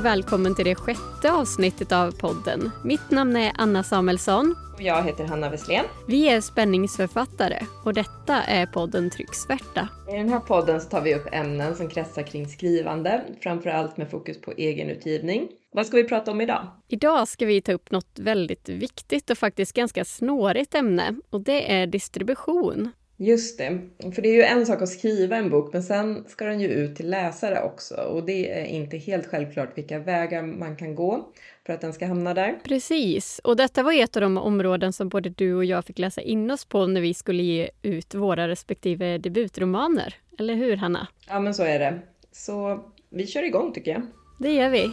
och välkommen till det sjätte avsnittet av podden. Mitt namn är Anna Samuelsson. Och jag heter Hanna Wesslén. Vi är spänningsförfattare och detta är podden Trycksvärta. I den här podden så tar vi upp ämnen som kretsar kring skrivande, framförallt med fokus på egenutgivning. Vad ska vi prata om idag? Idag ska vi ta upp något väldigt viktigt och faktiskt ganska snårigt ämne och det är distribution. Just det, för det är ju en sak att skriva en bok men sen ska den ju ut till läsare också och det är inte helt självklart vilka vägar man kan gå för att den ska hamna där. Precis, och detta var ett av de områden som både du och jag fick läsa in oss på när vi skulle ge ut våra respektive debutromaner. Eller hur Hanna? Ja men så är det. Så vi kör igång tycker jag. Det gör vi.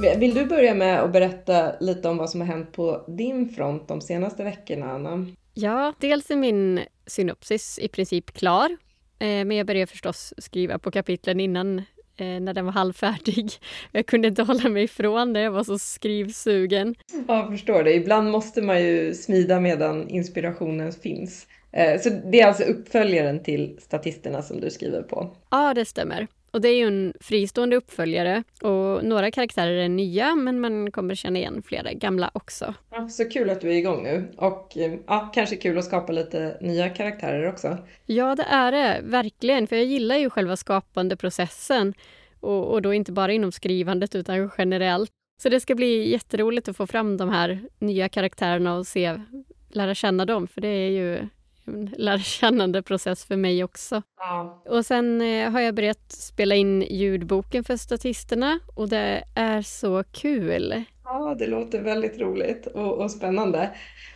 Vill du börja med att berätta lite om vad som har hänt på din front de senaste veckorna, Anna? Ja, dels är min synopsis i princip klar. Eh, men jag började förstås skriva på kapitlen innan eh, när den var halvfärdig. Jag kunde inte hålla mig ifrån det, jag var så skrivsugen. Ja, jag förstår det. Ibland måste man ju smida medan inspirationen finns. Eh, så det är alltså uppföljaren till Statisterna som du skriver på? Ja, det stämmer. Och det är ju en fristående uppföljare och några karaktärer är nya men man kommer känna igen flera gamla också. Ja, så kul att du är igång nu och eh, ja, kanske kul att skapa lite nya karaktärer också. Ja, det är det verkligen för jag gillar ju själva skapande processen och, och då inte bara inom skrivandet utan generellt. Så det ska bli jätteroligt att få fram de här nya karaktärerna och se, lära känna dem för det är ju en lärkännande process för mig också. Ja. Och sen eh, har jag börjat spela in ljudboken för statisterna och det är så kul. Ja, det låter väldigt roligt och, och spännande.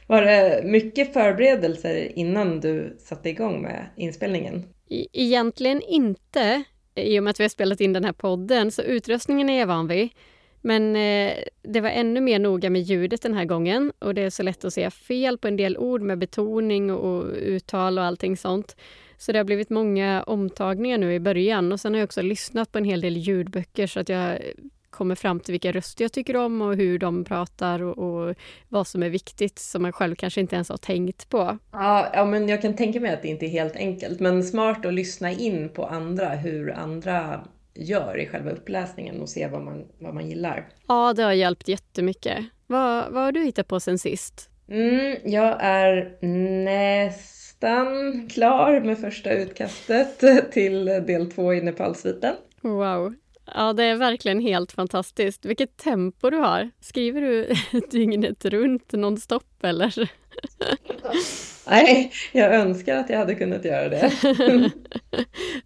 Var det mycket förberedelser innan du satte igång med inspelningen? E egentligen inte, i och med att vi har spelat in den här podden, så utrustningen är jag van vid. Men eh, det var ännu mer noga med ljudet den här gången och det är så lätt att säga fel på en del ord med betoning och, uttal och allting sånt. Så det har blivit många omtagningar nu i början och sen har jag också lyssnat på en hel del ljudböcker så att jag kommer fram till vilka röster jag tycker om och hur de pratar och, och, vad som är viktigt som man själv kanske inte ens har tänkt på. Ja, ja, men jag kan tänka mig att det inte är helt enkelt, men smart att lyssna in på andra, hur andra gör i själva uppläsningen och se vad man, vad man gillar. Ja, det har hjälpt jättemycket. Vad, vad har du hittat på sen sist? Mm, jag är nästan klar med första utkastet till del två i Nepalsviten. Wow. Ja, det är verkligen helt fantastiskt. Vilket tempo du har. Skriver du dygnet runt nonstop eller? Nej, jag önskar att jag hade kunnat göra det.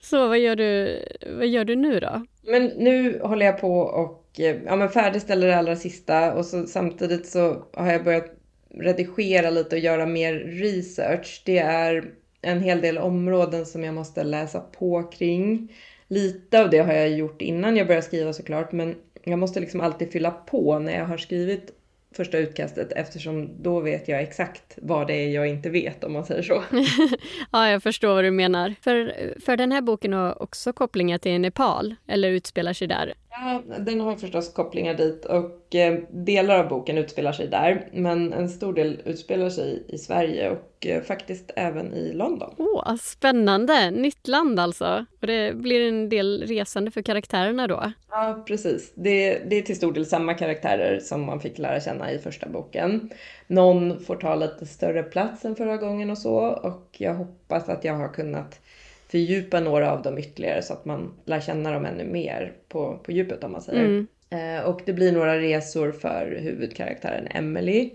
Så vad gör, du, vad gör du nu då? Men nu håller jag på och ja, men färdigställer det allra sista och så, samtidigt så har jag börjat redigera lite och göra mer research. Det är en hel del områden som jag måste läsa på kring. Lite av det har jag gjort innan jag började skriva såklart men jag måste liksom alltid fylla på när jag har skrivit första utkastet eftersom då vet jag exakt vad det är jag inte vet om man säger så. ja, jag förstår vad du menar. För, för den här boken har också kopplingar till Nepal, eller utspelar sig där. Ja, den har förstås kopplingar dit och eh, delar av boken utspelar sig där. Men en stor del utspelar sig i Sverige och eh, faktiskt även i London. Åh, oh, spännande! Nytt land alltså. Och det blir en del resande för karaktärerna då? Ja, precis. Det, det är till stor del samma karaktärer som man fick lära känna i första boken. Någon får ta lite större plats än förra gången och så och jag hoppas att jag har kunnat fördjupa några av dem ytterligare så att man lär känna dem ännu mer på, på djupet om man säger. Mm. Eh, och det blir några resor för huvudkaraktären Emily.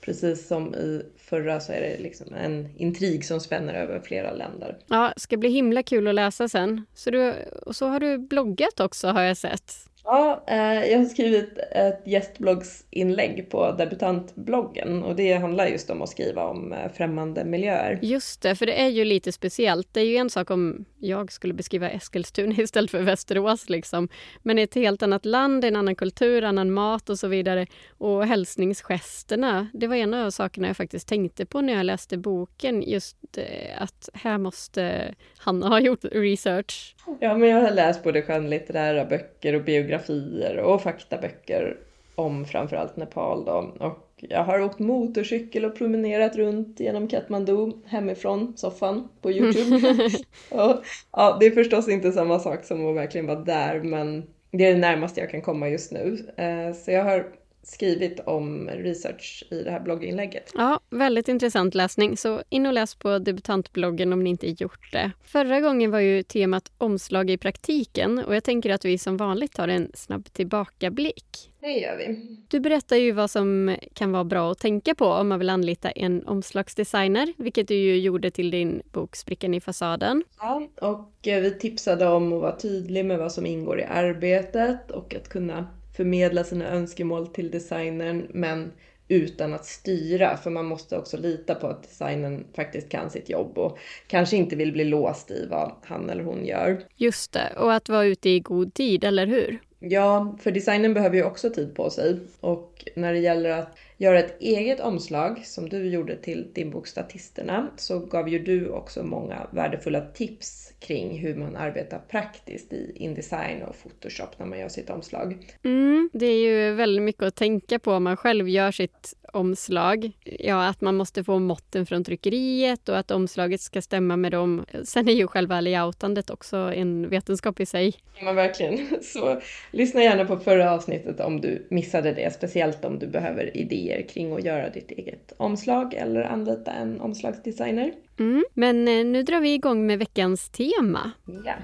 Precis som i förra så är det liksom en intrig som spänner över flera länder. Ja, ska bli himla kul att läsa sen. Så du, och så har du bloggat också har jag sett. Ja, eh, jag har skrivit ett gästbloggsinlägg på debutantbloggen och det handlar just om att skriva om eh, främmande miljöer. Just det, för det är ju lite speciellt. Det är ju en sak om jag skulle beskriva Eskilstuna istället för Västerås, liksom. men ett helt annat land, en annan kultur, annan mat och så vidare. Och hälsningsgesterna, det var en av sakerna jag faktiskt tänkte på när jag läste boken, just eh, att här måste Hanna ha gjort research. Ja, men jag har läst både skönlitterära böcker och biografier och faktaböcker om framförallt Nepal då. Och jag har åkt motorcykel och promenerat runt genom Kathmandu hemifrån soffan på Youtube. och, ja, det är förstås inte samma sak som att verkligen vara där men det är det närmaste jag kan komma just nu. Eh, så jag har skrivit om research i det här blogginlägget. Ja, väldigt intressant läsning. Så in och läs på debutantbloggen om ni inte gjort det. Förra gången var ju temat omslag i praktiken och jag tänker att vi som vanligt tar en snabb tillbakablick. Det gör vi. Du berättar ju vad som kan vara bra att tänka på om man vill anlita en omslagsdesigner, vilket du ju gjorde till din bok Sprickan i fasaden. Ja, och eh, vi tipsade om att vara tydlig med vad som ingår i arbetet och att kunna förmedla sina önskemål till designern men utan att styra för man måste också lita på att designern faktiskt kan sitt jobb och kanske inte vill bli låst i vad han eller hon gör. Just det, och att vara ute i god tid, eller hur? Ja, för designern behöver ju också tid på sig och när det gäller att göra ett eget omslag som du gjorde till din bok Statisterna så gav ju du också många värdefulla tips kring hur man arbetar praktiskt i Indesign och Photoshop när man gör sitt omslag. Mm, det är ju väldigt mycket att tänka på om man själv gör sitt omslag. Ja, att man måste få måtten från tryckeriet och att omslaget ska stämma med dem. Sen är ju själva layoutandet också en vetenskap i sig. Ja, verkligen. Så lyssna gärna på förra avsnittet om du missade det, speciellt om du behöver idéer kring att göra ditt eget omslag eller anlita en omslagsdesigner. Mm, men eh, nu drar vi igång med veckans tema. Ja.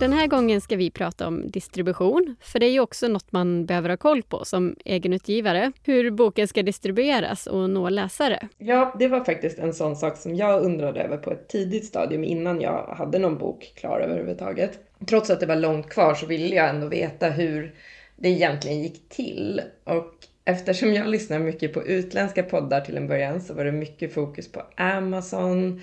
Den här gången ska vi prata om distribution, för det är ju också något man behöver ha koll på som egenutgivare. Hur boken ska distribueras och nå läsare. Ja, det var faktiskt en sån sak som jag undrade över på ett tidigt stadium innan jag hade någon bok klar överhuvudtaget. Trots att det var långt kvar så ville jag ändå veta hur det egentligen gick till. Och eftersom jag lyssnar mycket på utländska poddar till en början så var det mycket fokus på Amazon,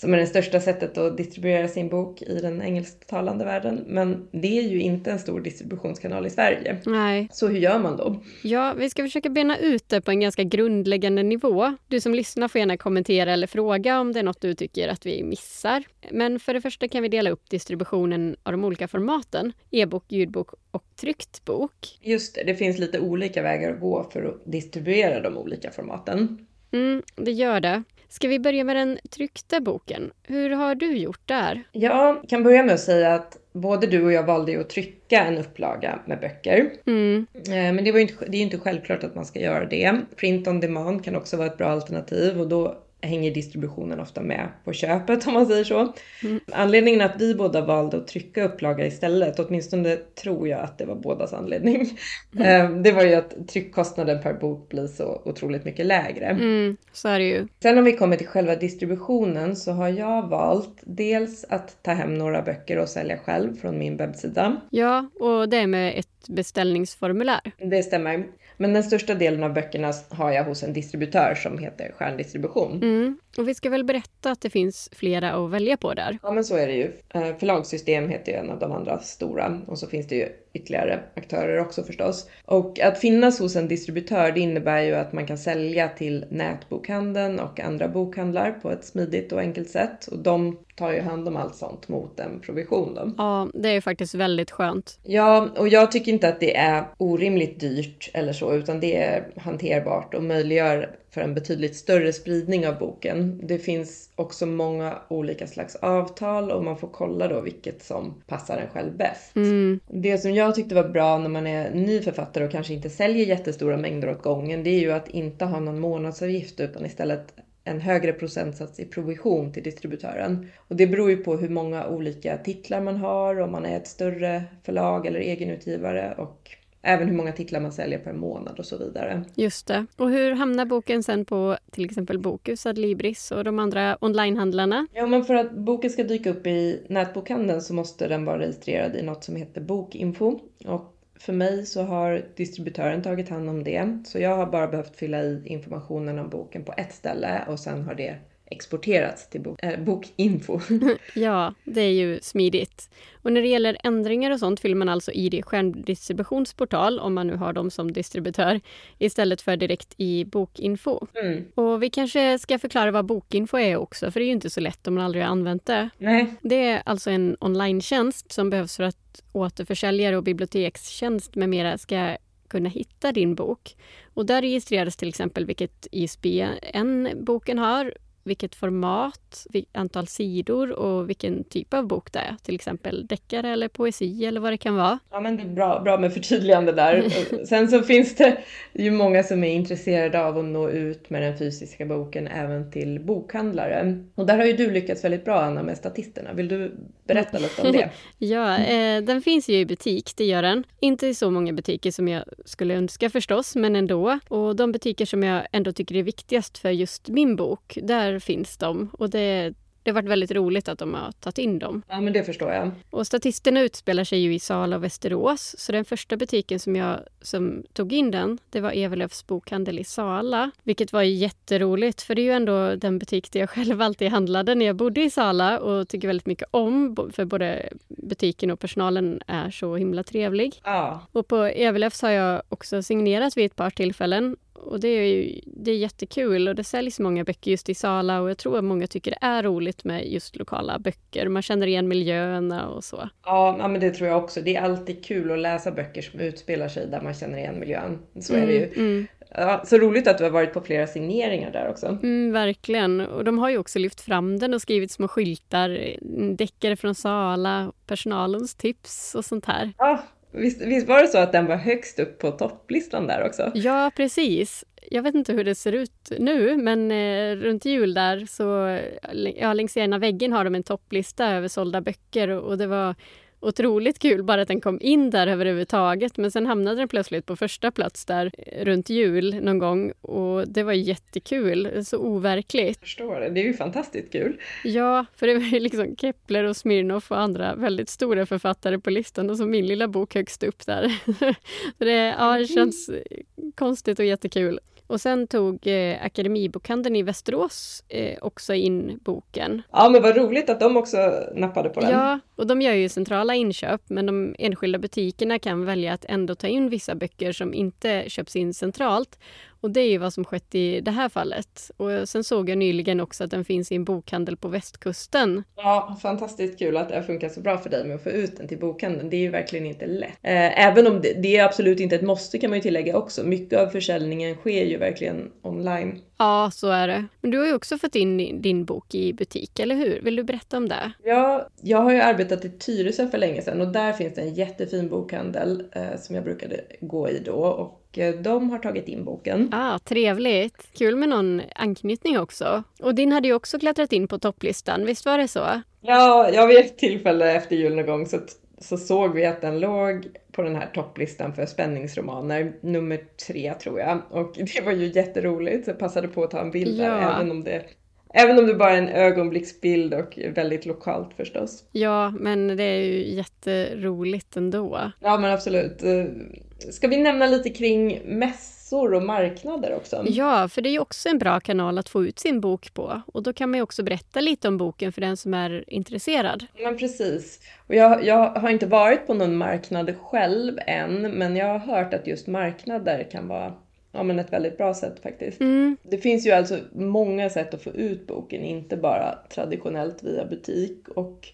som är det största sättet att distribuera sin bok i den engelsktalande världen. Men det är ju inte en stor distributionskanal i Sverige. Nej. Så hur gör man då? Ja, vi ska försöka bena ut det på en ganska grundläggande nivå. Du som lyssnar får gärna kommentera eller fråga om det är något du tycker att vi missar. Men för det första kan vi dela upp distributionen av de olika formaten. E-bok, ljudbok och tryckt bok. Just det, det finns lite olika vägar att gå för att distribuera de olika formaten. Mm, det gör det. Ska vi börja med den tryckta boken? Hur har du gjort där? Jag kan börja med att säga att både du och jag valde att trycka en upplaga med böcker. Mm. Men det, var inte, det är inte självklart att man ska göra det. Print on demand kan också vara ett bra alternativ och då hänger distributionen ofta med på köpet om man säger så. Mm. Anledningen att vi båda valde att trycka upplaga istället, åtminstone tror jag att det var bådas anledning, mm. det var ju att tryckkostnaden per bok blir så otroligt mycket lägre. Mm, så är det ju. Sen om vi kommer till själva distributionen så har jag valt dels att ta hem några böcker och sälja själv från min webbsida. Ja, och det med ett beställningsformulär. Det stämmer. Men den största delen av böckerna har jag hos en distributör som heter Stjärndistribution. Mm. Och vi ska väl berätta att det finns flera att välja på där. Ja men så är det ju. Eh, förlagssystem heter ju en av de andra stora och så finns det ju ytterligare aktörer också förstås. Och att finnas hos en distributör det innebär ju att man kan sälja till nätbokhandeln och andra bokhandlar på ett smidigt och enkelt sätt. Och de tar ju hand om allt sånt mot en provision då. Ja, det är ju faktiskt väldigt skönt. Ja, och jag tycker inte att det är orimligt dyrt eller så, utan det är hanterbart och möjliggör för en betydligt större spridning av boken. Det finns också många olika slags avtal och man får kolla då vilket som passar en själv bäst. Mm. Det som jag tyckte var bra när man är ny författare och kanske inte säljer jättestora mängder åt gången, det är ju att inte ha någon månadsavgift utan istället en högre procentsats i provision till distributören. Och det beror ju på hur många olika titlar man har, om man är ett större förlag eller egenutgivare och Även hur många titlar man säljer per månad och så vidare. Just det. Och hur hamnar boken sen på till exempel Bokus, Adlibris och de andra onlinehandlarna? Ja, men för att boken ska dyka upp i nätbokhandeln så måste den vara registrerad i något som heter Bokinfo. Och för mig så har distributören tagit hand om det. Så jag har bara behövt fylla i informationen om boken på ett ställe och sen har det exporterats till bok, äh, Bokinfo. ja, det är ju smidigt. Och när det gäller ändringar och sånt fyller man alltså i det skärmdistributionsportal, om man nu har dem som distributör, istället för direkt i Bokinfo. Mm. Och vi kanske ska förklara vad Bokinfo är också, för det är ju inte så lätt om man aldrig har använt det. Nej. Det är alltså en online som behövs för att återförsäljare och bibliotekstjänst med mera ska kunna hitta din bok. Och där registreras till exempel vilket ISBN boken har, vilket format, antal sidor och vilken typ av bok det är. Till exempel deckare eller poesi eller vad det kan vara. Ja men det är bra, bra med förtydligande där. Sen så finns det ju många som är intresserade av att nå ut med den fysiska boken även till bokhandlare. Och där har ju du lyckats väldigt bra Anna med statisterna. Vill du berätta lite om det? ja, eh, den finns ju i butik, det gör den. Inte i så många butiker som jag skulle önska förstås, men ändå. Och de butiker som jag ändå tycker är viktigast för just min bok, där finns de. Och det, det har varit väldigt roligt att de har tagit in dem. Ja, men det förstår jag. Och statisterna utspelar sig ju i Sala och Västerås. Så den första butiken som jag som tog in den, det var Evelöfs bokhandel i Sala. Vilket var jätteroligt, för det är ju ändå den butik där jag själv alltid handlade när jag bodde i Sala och tycker väldigt mycket om. För både butiken och personalen är så himla trevlig. Ja. Och på Evelöfs har jag också signerat vid ett par tillfällen och det är, ju, det är jättekul och det säljs många böcker just i Sala och jag tror att många tycker det är roligt med just lokala böcker. Man känner igen miljöerna och så. Ja, men det tror jag också. Det är alltid kul att läsa böcker som utspelar sig där man känner igen miljön. Så mm, är det ju. Mm, mm. Ja, så roligt att du har varit på flera signeringar där också. Mm, verkligen. Och de har ju också lyft fram den och skrivit små skyltar, deckare från Sala, personalens tips och sånt här. Ja, Visst, visst, var det så att den var högst upp på topplistan där också? Ja, precis. Jag vet inte hur det ser ut nu, men eh, runt jul där så, ja, längs ena väggen har de en topplista över sålda böcker och, och det var otroligt kul bara att den kom in där överhuvudtaget. Men sen hamnade den plötsligt på första plats där eh, runt jul någon gång och det var jättekul. Så overkligt. Jag förstår det. Det är ju fantastiskt kul. Ja, för det var ju liksom Kepler och Smirnoff och andra väldigt stora författare på listan och så min lilla bok högst upp där. det, ja, det känns konstigt och jättekul. Och sen tog eh, Akademibokhandeln i Västerås eh, också in boken. Ja, men vad roligt att de också nappade på den. Ja, och de gör ju centrala inköp, men de enskilda butikerna kan välja att ändå ta in vissa böcker som inte köps in centralt. Och det är ju vad som skett i det här fallet. Och sen såg jag nyligen också att den finns i en bokhandel på västkusten. Ja, fantastiskt kul att det har funkat så bra för dig med att få ut den till bokhandeln. Det är ju verkligen inte lätt. Eh, även om det, det är absolut inte ett måste kan man ju tillägga också. Mycket av försäljningen sker ju verkligen online. Ja, så är det. Men du har ju också fått in din bok i butik, eller hur? Vill du berätta om det? Ja, jag har ju arbetat i Tyresö för länge sedan och där finns det en jättefin bokhandel eh, som jag brukade gå i då. Och eh, de har tagit in boken. Ah, trevligt! Kul med någon anknytning också. Och din hade ju också klättrat in på topplistan, visst var det så? Ja, jag vid ett tillfälle efter jul någon gång så så såg vi att den låg på den här topplistan för spänningsromaner, nummer tre tror jag. Och det var ju jätteroligt, så jag passade på att ta en bild där, ja. även om det Även om det bara är en ögonblicksbild och väldigt lokalt förstås. Ja, men det är ju jätteroligt ändå. Ja, men absolut. Ska vi nämna lite kring mäss mässor och marknader också. Ja, för det är ju också en bra kanal att få ut sin bok på. Och då kan man ju också berätta lite om boken för den som är intresserad. Men precis. Och jag, jag har inte varit på någon marknad själv än, men jag har hört att just marknader kan vara Ja men ett väldigt bra sätt faktiskt. Mm. Det finns ju alltså många sätt att få ut boken, inte bara traditionellt via butik. Och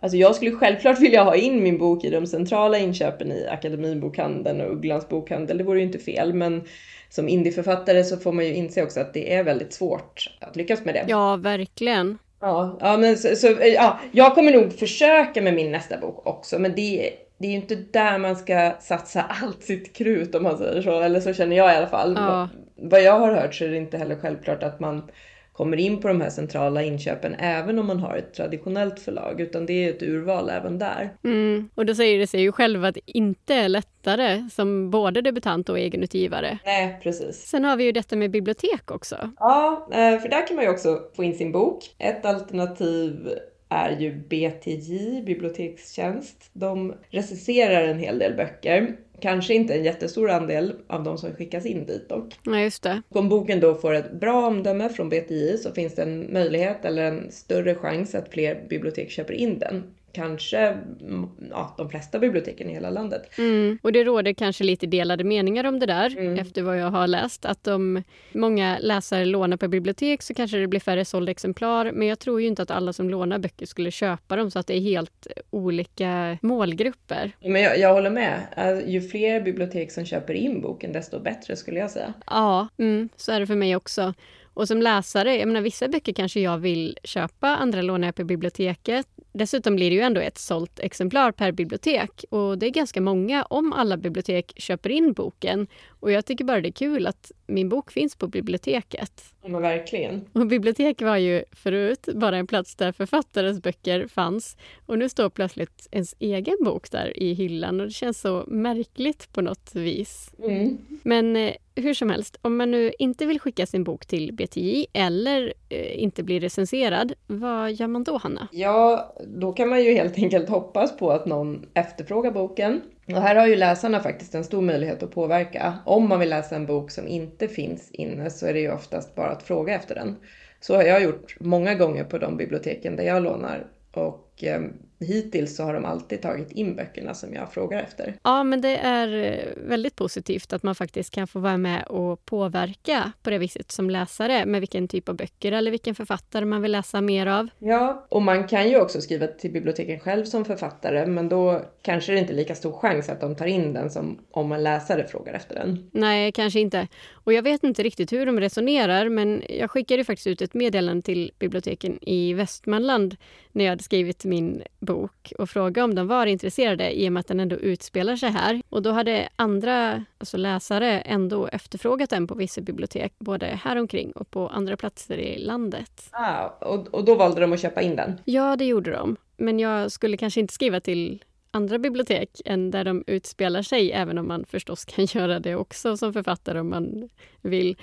Alltså jag skulle självklart vilja ha in min bok i de centrala inköpen i Akademibokhandeln och Ugglans bokhandel, det vore ju inte fel. Men som indieförfattare så får man ju inse också att det är väldigt svårt att lyckas med det. Ja, verkligen. Ja, ja men så, så, ja, jag kommer nog försöka med min nästa bok också, men det, det är ju inte där man ska satsa allt sitt krut om man säger så, eller så känner jag i alla fall. Ja. Vad jag har hört så är det inte heller självklart att man kommer in på de här centrala inköpen även om man har ett traditionellt förlag utan det är ett urval även där. Mm. Och då säger det sig ju själv att det inte är lättare som både debutant och egenutgivare. Nej, precis. Sen har vi ju detta med bibliotek också. Ja, eh, för där kan man ju också få in sin bok. Ett alternativ är ju BTJ, Bibliotekstjänst. De recenserar en hel del böcker Kanske inte en jättestor andel av de som skickas in dit dock. Nej, just det. Om boken då får ett bra omdöme från BTI så finns det en möjlighet eller en större chans att fler bibliotek köper in den kanske mm, ja, de flesta biblioteken i hela landet. Mm. Och det råder kanske lite delade meningar om det där mm. efter vad jag har läst. Att om många läsare lånar på bibliotek så kanske det blir färre sålda exemplar. Men jag tror ju inte att alla som lånar böcker skulle köpa dem så att det är helt olika målgrupper. Men jag, jag håller med. Alltså, ju fler bibliotek som köper in boken desto bättre skulle jag säga. Ja, mm, så är det för mig också. Och som läsare, jag menar vissa böcker kanske jag vill köpa, andra lånar jag på biblioteket. Dessutom blir det ju ändå ett sålt exemplar per bibliotek och det är ganska många om alla bibliotek köper in boken. Och jag tycker bara det är kul att min bok finns på biblioteket. Ja, men verkligen. Och bibliotek var ju förut bara en plats där författares böcker fanns. Och nu står plötsligt ens egen bok där i hyllan och det känns så märkligt på något vis. Mm. Men eh, hur som helst, om man nu inte vill skicka sin bok till BTI eller eh, inte blir recenserad, vad gör man då, Hanna? Ja, då kan man ju helt enkelt hoppas på att någon efterfrågar boken. Och här har ju läsarna faktiskt en stor möjlighet att påverka. Om man vill läsa en bok som inte finns inne så är det ju oftast bara att fråga efter den. Så har jag gjort många gånger på de biblioteken där jag lånar. Och ehm, hittills så har de alltid tagit in böckerna som jag frågar efter. Ja, men det är eh, väldigt positivt att man faktiskt kan få vara med och påverka på det viset som läsare med vilken typ av böcker eller vilken författare man vill läsa mer av. Ja, och man kan ju också skriva till biblioteken själv som författare, men då kanske det inte är lika stor chans att de tar in den som om en läsare frågar efter den. Nej, kanske inte. Och jag vet inte riktigt hur de resonerar, men jag skickade faktiskt ut ett meddelande till biblioteken i Västmanland när jag hade skrivit min bok och fråga om de var intresserade i och med att den ändå utspelar sig här. Och då hade andra alltså läsare ändå efterfrågat den på vissa bibliotek, både här omkring och på andra platser i landet. Ah, och, och då valde de att köpa in den? Ja, det gjorde de. Men jag skulle kanske inte skriva till andra bibliotek än där de utspelar sig, även om man förstås kan göra det också som författare om man vill.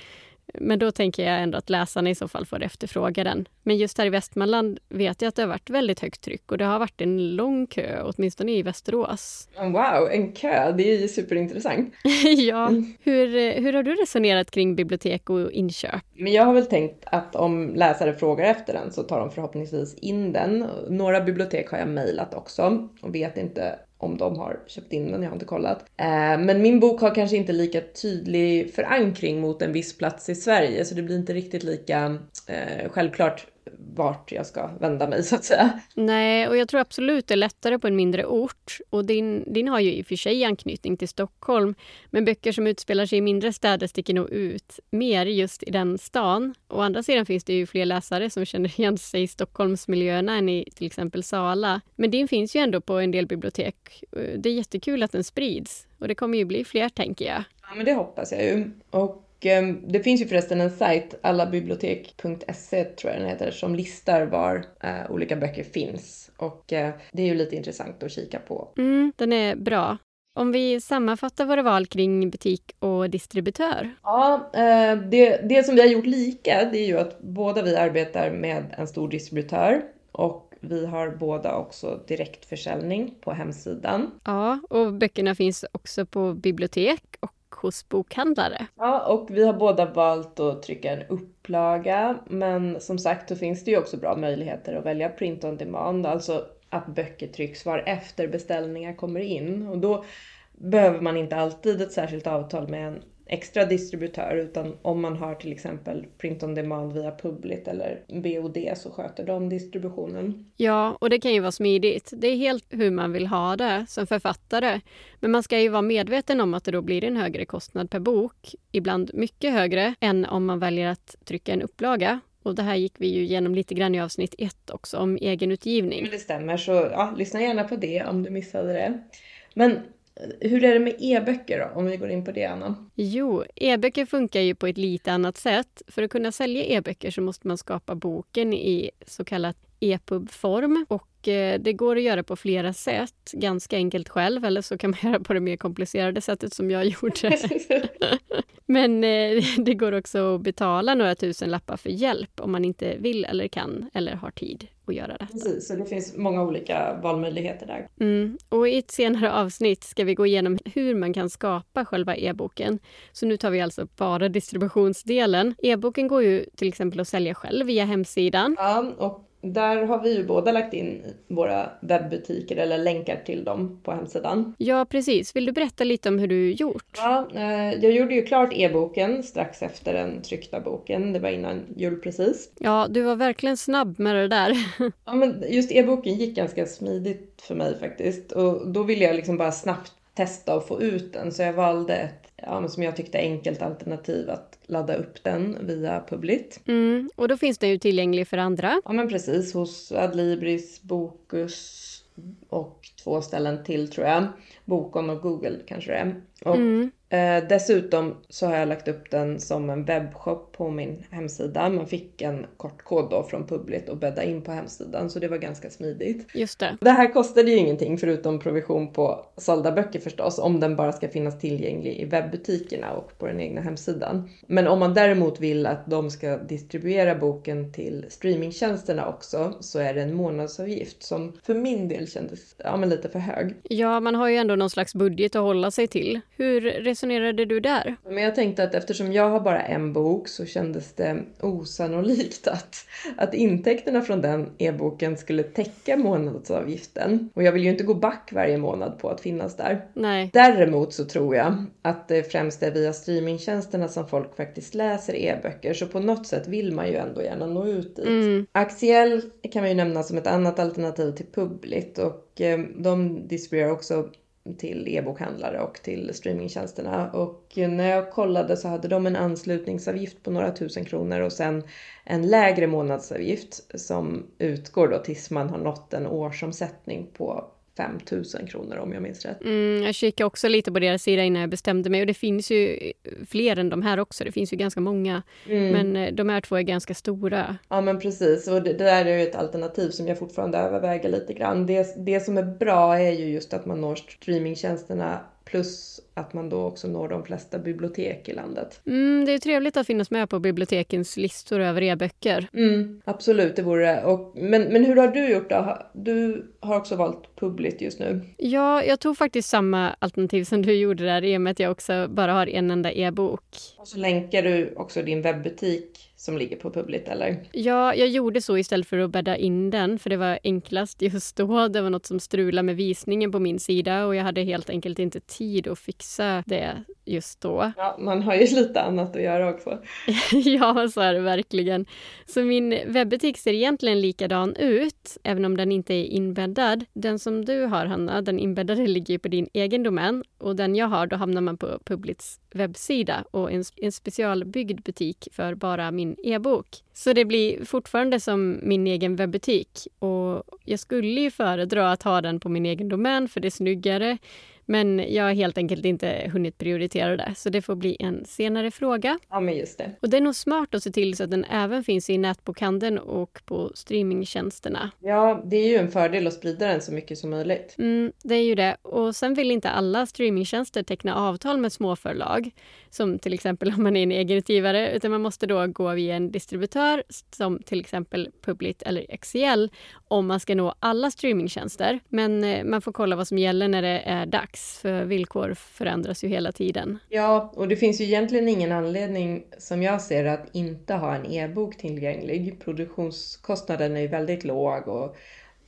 Men då tänker jag ändå att läsarna i så fall får efterfråga den. Men just här i Västmanland vet jag att det har varit väldigt högt tryck och det har varit en lång kö, åtminstone i Västerås. Wow, en kö! Det är ju superintressant. ja. Hur, hur har du resonerat kring bibliotek och inköp? Men jag har väl tänkt att om läsare frågar efter den så tar de förhoppningsvis in den. Några bibliotek har jag mejlat också och vet inte om de har köpt in den, jag har inte kollat. Eh, men min bok har kanske inte lika tydlig förankring mot en viss plats i Sverige så det blir inte riktigt lika eh, självklart vart jag ska vända mig så att säga. Nej, och jag tror absolut det är lättare på en mindre ort. Och din, din har ju i och för sig anknytning till Stockholm. Men böcker som utspelar sig i mindre städer sticker nog ut mer just i den stan. Å andra sidan finns det ju fler läsare som känner igen sig i Stockholmsmiljöerna än i till exempel Sala. Men din finns ju ändå på en del bibliotek. Det är jättekul att den sprids. Och det kommer ju bli fler tänker jag. Ja, men det hoppas jag ju. Och eh, det finns ju förresten en sajt, allabibliotek.se tror jag den heter, som listar var eh, olika böcker finns. Och eh, det är ju lite intressant att kika på. Mm, den är bra. Om vi sammanfattar våra val kring butik och distributör? Ja, eh, det, det som vi har gjort lika, det är ju att båda vi arbetar med en stor distributör och vi har båda också direktförsäljning på hemsidan. Ja, och böckerna finns också på bibliotek och hos bokhandlare. Ja, och vi har båda valt att trycka en upplaga. Men som sagt, så finns det ju också bra möjligheter att välja print on demand, alltså att böcker trycks var efter beställningar kommer in. Och då behöver man inte alltid ett särskilt avtal med en extra distributör utan om man har till exempel print on demand via Publit eller BOD så sköter de distributionen. Ja, och det kan ju vara smidigt. Det är helt hur man vill ha det som författare. Men man ska ju vara medveten om att det då blir en högre kostnad per bok, ibland mycket högre än om man väljer att trycka en upplaga. Och det här gick vi ju igenom lite grann i avsnitt ett också om egenutgivning. Men det stämmer, så ja, lyssna gärna på det om du missade det. Men hur är det med e-böcker då, om vi går in på det Anna? Jo, e-böcker funkar ju på ett lite annat sätt. För att kunna sälja e-böcker så måste man skapa boken i så kallat EPUB-form och eh, det går att göra på flera sätt, ganska enkelt själv eller så kan man göra på det mer komplicerade sättet som jag gjorde. Men eh, det går också att betala några tusen lappar för hjälp om man inte vill eller kan eller har tid att göra detta. Precis, så det finns många olika valmöjligheter där. Mm. Och i ett senare avsnitt ska vi gå igenom hur man kan skapa själva e-boken. Så nu tar vi alltså bara distributionsdelen. E-boken går ju till exempel att sälja själv via hemsidan. Ja, och där har vi ju båda lagt in våra webbutiker eller länkar till dem på hemsidan. Ja, precis. Vill du berätta lite om hur du gjort? Ja, eh, jag gjorde ju klart e-boken strax efter den tryckta boken. Det var innan jul precis. Ja, du var verkligen snabb med det där. ja, men just e-boken gick ganska smidigt för mig faktiskt. Och då ville jag liksom bara snabbt testa och få ut den. Så jag valde ett, ja, som jag tyckte enkelt alternativ att ladda upp den via Publit. Mm, och då finns den ju tillgänglig för andra. Ja men precis, hos Adlibris, Bokus och två ställen till tror jag. Bokon och Google kanske det är. Och mm. Eh, dessutom så har jag lagt upp den som en webbshop på min hemsida. Man fick en kortkod då från Publit och bädda in på hemsidan så det var ganska smidigt. Just det. Det här kostade ju ingenting förutom provision på sålda böcker förstås om den bara ska finnas tillgänglig i webbutikerna och på den egna hemsidan. Men om man däremot vill att de ska distribuera boken till streamingtjänsterna också så är det en månadsavgift som för min del kändes ja, men lite för hög. Ja, man har ju ändå någon slags budget att hålla sig till. Hur resonerade du där? Men jag tänkte att eftersom jag har bara en bok så kändes det osannolikt att, att intäkterna från den e-boken skulle täcka månadsavgiften. Och jag vill ju inte gå back varje månad på att finnas där. Nej. Däremot så tror jag att det främst är via streamingtjänsterna som folk faktiskt läser e-böcker. Så på något sätt vill man ju ändå gärna nå ut dit. Mm. Axiell kan man ju nämna som ett annat alternativ till Publit och eh, de distribuerar också till e-bokhandlare och till streamingtjänsterna. Och när jag kollade så hade de en anslutningsavgift på några tusen kronor och sen en lägre månadsavgift som utgår då tills man har nått en årsomsättning på 5 000 kronor om jag minns rätt. Mm, jag kikade också lite på deras sida innan jag bestämde mig och det finns ju fler än de här också. Det finns ju ganska många. Mm. Men eh, de här två är ganska stora. Ja men precis och det, det där är ju ett alternativ som jag fortfarande överväger lite grann. Det, det som är bra är ju just att man når streamingtjänsterna Plus att man då också når de flesta bibliotek i landet. Mm, det är trevligt att finnas med på bibliotekens listor över e-böcker. Mm, absolut, det vore det. Och, men, men hur har du gjort då? Du har också valt Publit just nu. Ja, jag tog faktiskt samma alternativ som du gjorde där i och med att jag också bara har en enda e-bok. Och så länkar du också din webbutik som ligger på Publit eller? Ja, jag gjorde så istället för att bädda in den för det var enklast just då. Det var något som strulade med visningen på min sida och jag hade helt enkelt inte tid att fixa det just då. Ja, man har ju lite annat att göra också. ja, så är det verkligen. Så min webbutik ser egentligen likadan ut, även om den inte är inbäddad. Den som du har, Hanna, den inbäddade ligger ju på din egen domän och den jag har, då hamnar man på Publits webbsida och en, en specialbyggd butik för bara min e-bok. Så det blir fortfarande som min egen webbutik och jag skulle ju föredra att ha den på min egen domän för det är snyggare. Men jag har helt enkelt inte hunnit prioritera det, så det får bli en senare fråga. Ja, men just det. Och det är nog smart att se till så att den även finns i nätbokhandeln och på streamingtjänsterna. Ja, det är ju en fördel att sprida den så mycket som möjligt. Mm, det är ju det. Och sen vill inte alla streamingtjänster teckna avtal med småförlag, som till exempel om man är en egenutgivare, utan man måste då gå via en distributör som till exempel Publit eller XL om man ska nå alla streamingtjänster. Men eh, man får kolla vad som gäller när det är dags, för villkor förändras ju hela tiden. Ja, och det finns ju egentligen ingen anledning som jag ser att inte ha en e-bok tillgänglig. Produktionskostnaden är ju väldigt låg och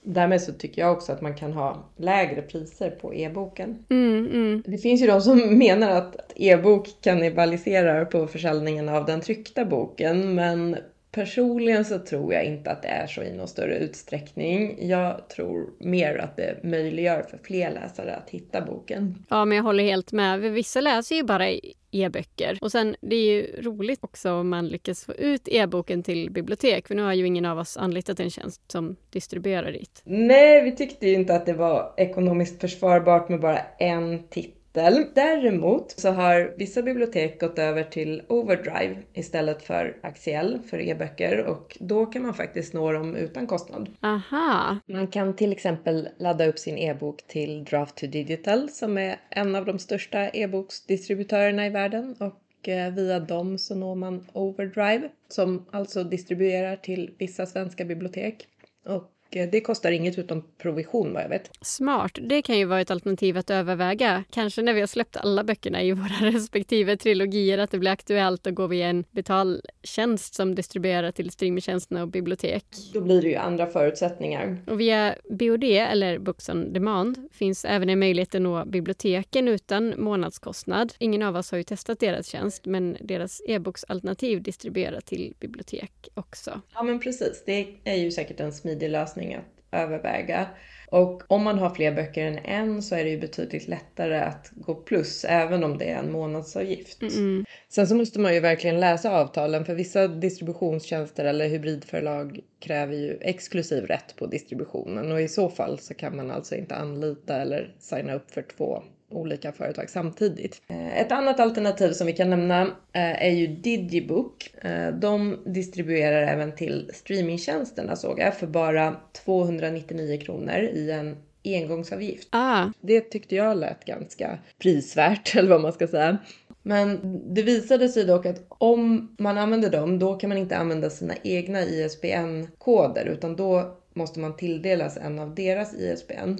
Därmed så tycker jag också att man kan ha lägre priser på e-boken. Mm, mm. Det finns ju de som menar att e-bok kannibaliserar på försäljningen av den tryckta boken, men Personligen så tror jag inte att det är så i någon större utsträckning. Jag tror mer att det möjliggör för fler läsare att hitta boken. Ja, men jag håller helt med. Vissa läser ju bara e-böcker. Och sen, det är ju roligt också om man lyckas få ut e-boken till bibliotek, för nu har ju ingen av oss anlitat en tjänst som distribuerar dit. Nej, vi tyckte ju inte att det var ekonomiskt försvarbart med bara en titel. Däremot så har vissa bibliotek gått över till Overdrive istället för Axiell för e-böcker och då kan man faktiskt nå dem utan kostnad. Aha! Man kan till exempel ladda upp sin e-bok till Draft to Digital som är en av de största e-boksdistributörerna i världen och eh, via dem så når man Overdrive som alltså distribuerar till vissa svenska bibliotek. Och det kostar inget utom provision vad jag vet. Smart. Det kan ju vara ett alternativ att överväga. Kanske när vi har släppt alla böckerna i våra respektive trilogier att det blir aktuellt att gå via en betaltjänst som distribuerar till streamingtjänsterna och bibliotek. Då blir det ju andra förutsättningar. Och via BOD eller Books on Demand finns även en möjlighet att nå biblioteken utan månadskostnad. Ingen av oss har ju testat deras tjänst men deras e-boksalternativ distribuerar till bibliotek också. Ja men precis, det är ju säkert en smidig lösning lösning att överväga. Och om man har fler böcker än en så är det ju betydligt lättare att gå plus även om det är en månadsavgift. Mm. Sen så måste man ju verkligen läsa avtalen för vissa distributionstjänster eller hybridförlag kräver ju exklusiv rätt på distributionen och i så fall så kan man alltså inte anlita eller signa upp för två olika företag samtidigt. Eh, ett annat alternativ som vi kan nämna eh, är ju Digibook. Eh, de distribuerar även till streamingtjänsterna såg jag för bara 299 kronor i en engångsavgift. Ah. Det tyckte jag lät ganska prisvärt eller vad man ska säga. Men det visade sig dock att om man använder dem, då kan man inte använda sina egna ISBN-koder utan då måste man tilldelas en av deras ISBN.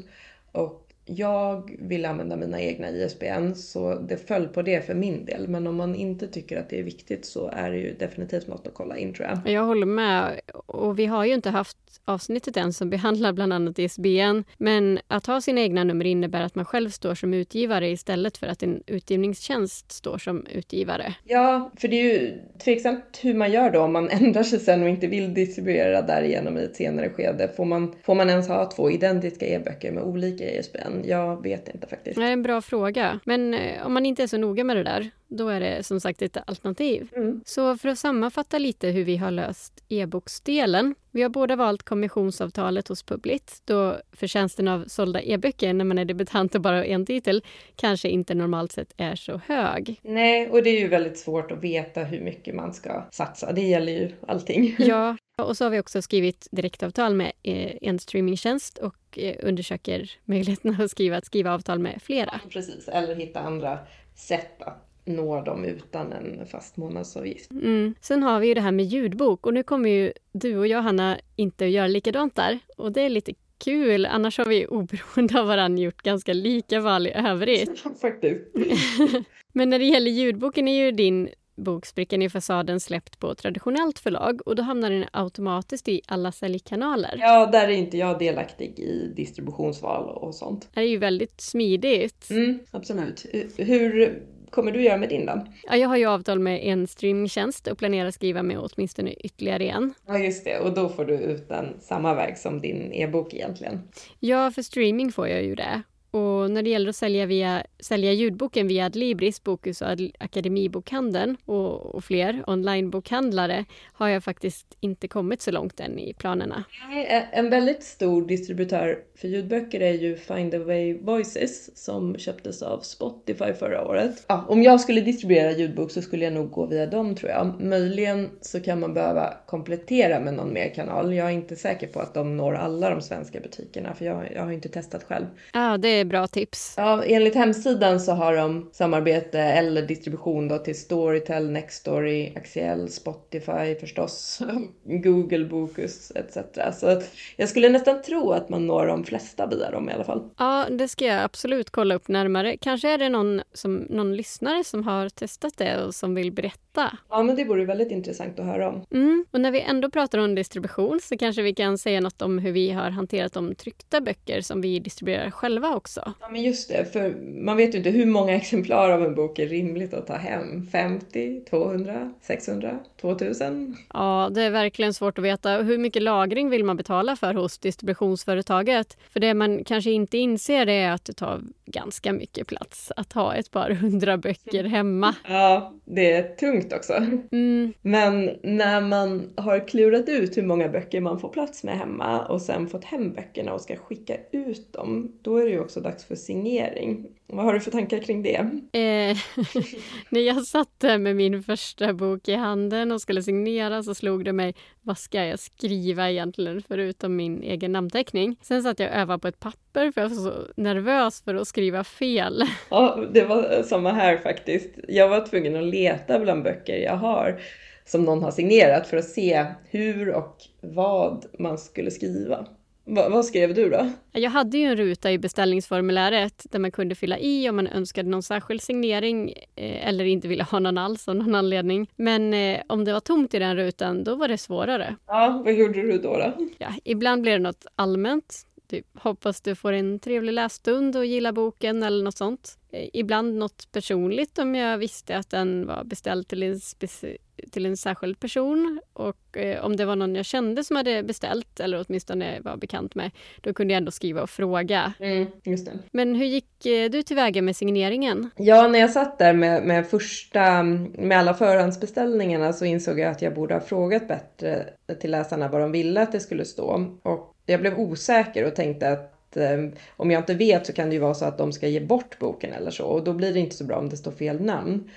Och jag vill använda mina egna ISBN så det föll på det för min del. Men om man inte tycker att det är viktigt så är det ju definitivt något att kolla in tror jag. Jag håller med. Och vi har ju inte haft avsnittet än som behandlar bland annat ISBN. Men att ha sina egna nummer innebär att man själv står som utgivare istället för att en utgivningstjänst står som utgivare. Ja, för det är ju tveksamt hur man gör då om man ändrar sig sen och inte vill distribuera därigenom i ett senare skede. Får man, får man ens ha två identiska e-böcker med olika ISBN? Jag vet inte faktiskt. Det är en bra fråga. Men eh, om man inte är så noga med det där, då är det som sagt ett alternativ. Mm. Så för att sammanfatta lite hur vi har löst e-boksdelen. Vi har båda valt kommissionsavtalet hos Publit då förtjänsten av sålda e-böcker när man är debutant och bara har en titel kanske inte normalt sett är så hög. Nej, och det är ju väldigt svårt att veta hur mycket man ska satsa. Det gäller ju allting. Ja, och så har vi också skrivit direktavtal med eh, en streamingtjänst och eh, undersöker möjligheten att skriva, att skriva avtal med flera. Precis, eller hitta andra sätt att nå dem utan en fast månadsavgift. Mm. Sen har vi ju det här med ljudbok och nu kommer ju du och jag, Hanna, inte att göra likadant där. Och det är lite kul, annars har vi oberoende av varandra gjort ganska lika val i övrigt. Faktiskt. Men när det gäller ljudboken är ju din bok Sprickan i fasaden släppt på traditionellt förlag och då hamnar den automatiskt i alla säljkanaler. Ja, där är inte jag delaktig i distributionsval och sånt. Det är ju väldigt smidigt. Mm, absolut. Hur kommer du göra med din då? Ja, jag har ju avtal med en streamingtjänst och planerar skriva med åtminstone ytterligare en. Ja, just det. Och då får du ut den samma väg som din e-bok egentligen. Ja, för streaming får jag ju det. Och när det gäller att sälja, via, sälja ljudboken via Adlibris, Bokus och Akademibokhandeln och, och fler onlinebokhandlare har jag faktiskt inte kommit så långt än i planerna. En väldigt stor distributör för ljudböcker är ju Find Away Voices som köptes av Spotify förra året. Ja, om jag skulle distribuera ljudbok så skulle jag nog gå via dem tror jag. Möjligen så kan man behöva komplettera med någon mer kanal. Jag är inte säker på att de når alla de svenska butikerna för jag, jag har inte testat själv. Ja, det är bra tips. Ja, enligt hemsidan så har de samarbete eller distribution då till Storytel, Nextory, Axiell, Spotify förstås, Google Bokus etc. Så jag skulle nästan tro att man når de flesta via dem i alla fall. Ja, det ska jag absolut kolla upp närmare. Kanske är det någon, som, någon lyssnare som har testat det och som vill berätta. Ja, men det vore väldigt intressant att höra om. Mm. Och när vi ändå pratar om distribution så kanske vi kan säga något om hur vi har hanterat de tryckta böcker som vi distribuerar själva också. Ja, men just det, för man vet ju inte hur många exemplar av en bok är rimligt att ta hem. 50, 200, 600, 2000? Ja, det är verkligen svårt att veta. Hur mycket lagring vill man betala för hos distributionsföretaget? För det man kanske inte inser är att det tar ganska mycket plats att ha ett par hundra böcker hemma. Ja, det är tungt också. Mm. Men när man har klurat ut hur många böcker man får plats med hemma och sen fått hem böckerna och ska skicka ut dem, då är det ju också dags för signering. Vad har du för tankar kring det? Eh, när jag satt där med min första bok i handen och skulle signera så slog det mig, vad ska jag skriva egentligen förutom min egen namnteckning? Sen satt jag och övade på ett papper för jag var så nervös för att skriva fel. Ja, det var samma här faktiskt. Jag var tvungen att leta bland böcker jag har som någon har signerat för att se hur och vad man skulle skriva. Va, vad skrev du då? Jag hade ju en ruta i beställningsformuläret där man kunde fylla i om man önskade någon särskild signering eh, eller inte ville ha någon alls av någon anledning. Men eh, om det var tomt i den rutan, då var det svårare. Ja, vad gjorde du då? då? Ja, ibland blir det något allmänt. Typ, hoppas du får en trevlig lässtund och gillar boken eller något sånt. Eh, ibland något personligt om jag visste att den var beställd till en, till en särskild person och eh, om det var någon jag kände som hade beställt eller åtminstone var bekant med, då kunde jag ändå skriva och fråga. Mm, just det. Men hur gick eh, du tillväga med signeringen? Ja, när jag satt där med, med första, med alla förhandsbeställningarna så insåg jag att jag borde ha frågat bättre till läsarna vad de ville att det skulle stå. Och jag blev osäker och tänkte att eh, om jag inte vet så kan det ju vara så att de ska ge bort boken eller så och då blir det inte så bra om det står fel namn.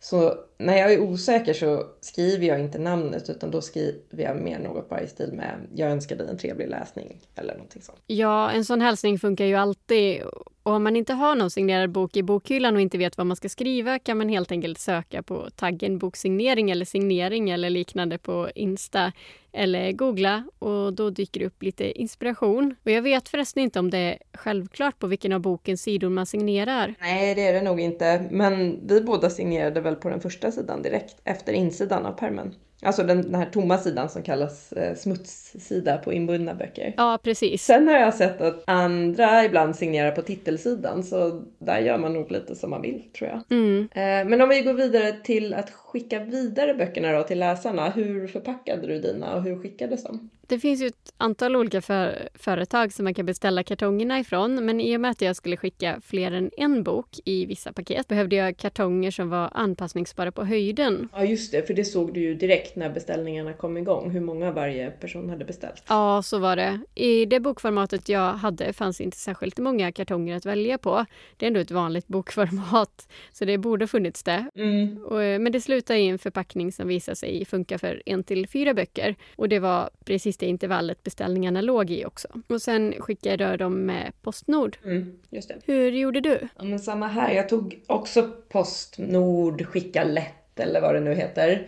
Så när jag är osäker så skriver jag inte namnet utan då skriver jag mer något bara i stil med jag önskar dig en trevlig läsning eller någonting sånt. Ja, en sån hälsning funkar ju alltid och om man inte har någon signerad bok i bokhyllan och inte vet vad man ska skriva kan man helt enkelt söka på taggen boksignering eller signering eller liknande på Insta eller googla och då dyker det upp lite inspiration. Och jag vet förresten inte om det är självklart på vilken av bokens sidor man signerar. Nej, det är det nog inte. Men vi båda signerade väl på den första sidan direkt efter insidan av permen. Alltså den, den här tomma sidan som kallas eh, smutssida på inbundna böcker. Ja, precis. Sen har jag sett att andra ibland signerar på titelsidan så där gör man nog lite som man vill tror jag. Mm. Eh, men om vi går vidare till att skicka vidare böckerna då till läsarna. Hur förpackade du dina och hur skickades de? Det finns ju ett antal olika för företag som man kan beställa kartongerna ifrån men i och med att jag skulle skicka fler än en bok i vissa paket behövde jag kartonger som var anpassningsbara på höjden. Ja just det, för det såg du ju direkt när beställningarna kom igång, hur många varje person hade beställt. Ja, så var det. I det bokformatet jag hade fanns inte särskilt många kartonger att välja på. Det är ändå ett vanligt bokformat, så det borde funnits det. Mm. Och, men det slutade i en förpackning som visade sig funka för en till fyra böcker. Och det var precis det intervallet beställningarna låg i också. Och sen skickade jag dem med Postnord. Mm, just det. Hur gjorde du? Ja, men samma här. Jag tog också Postnord, skicka lätt eller vad det nu heter.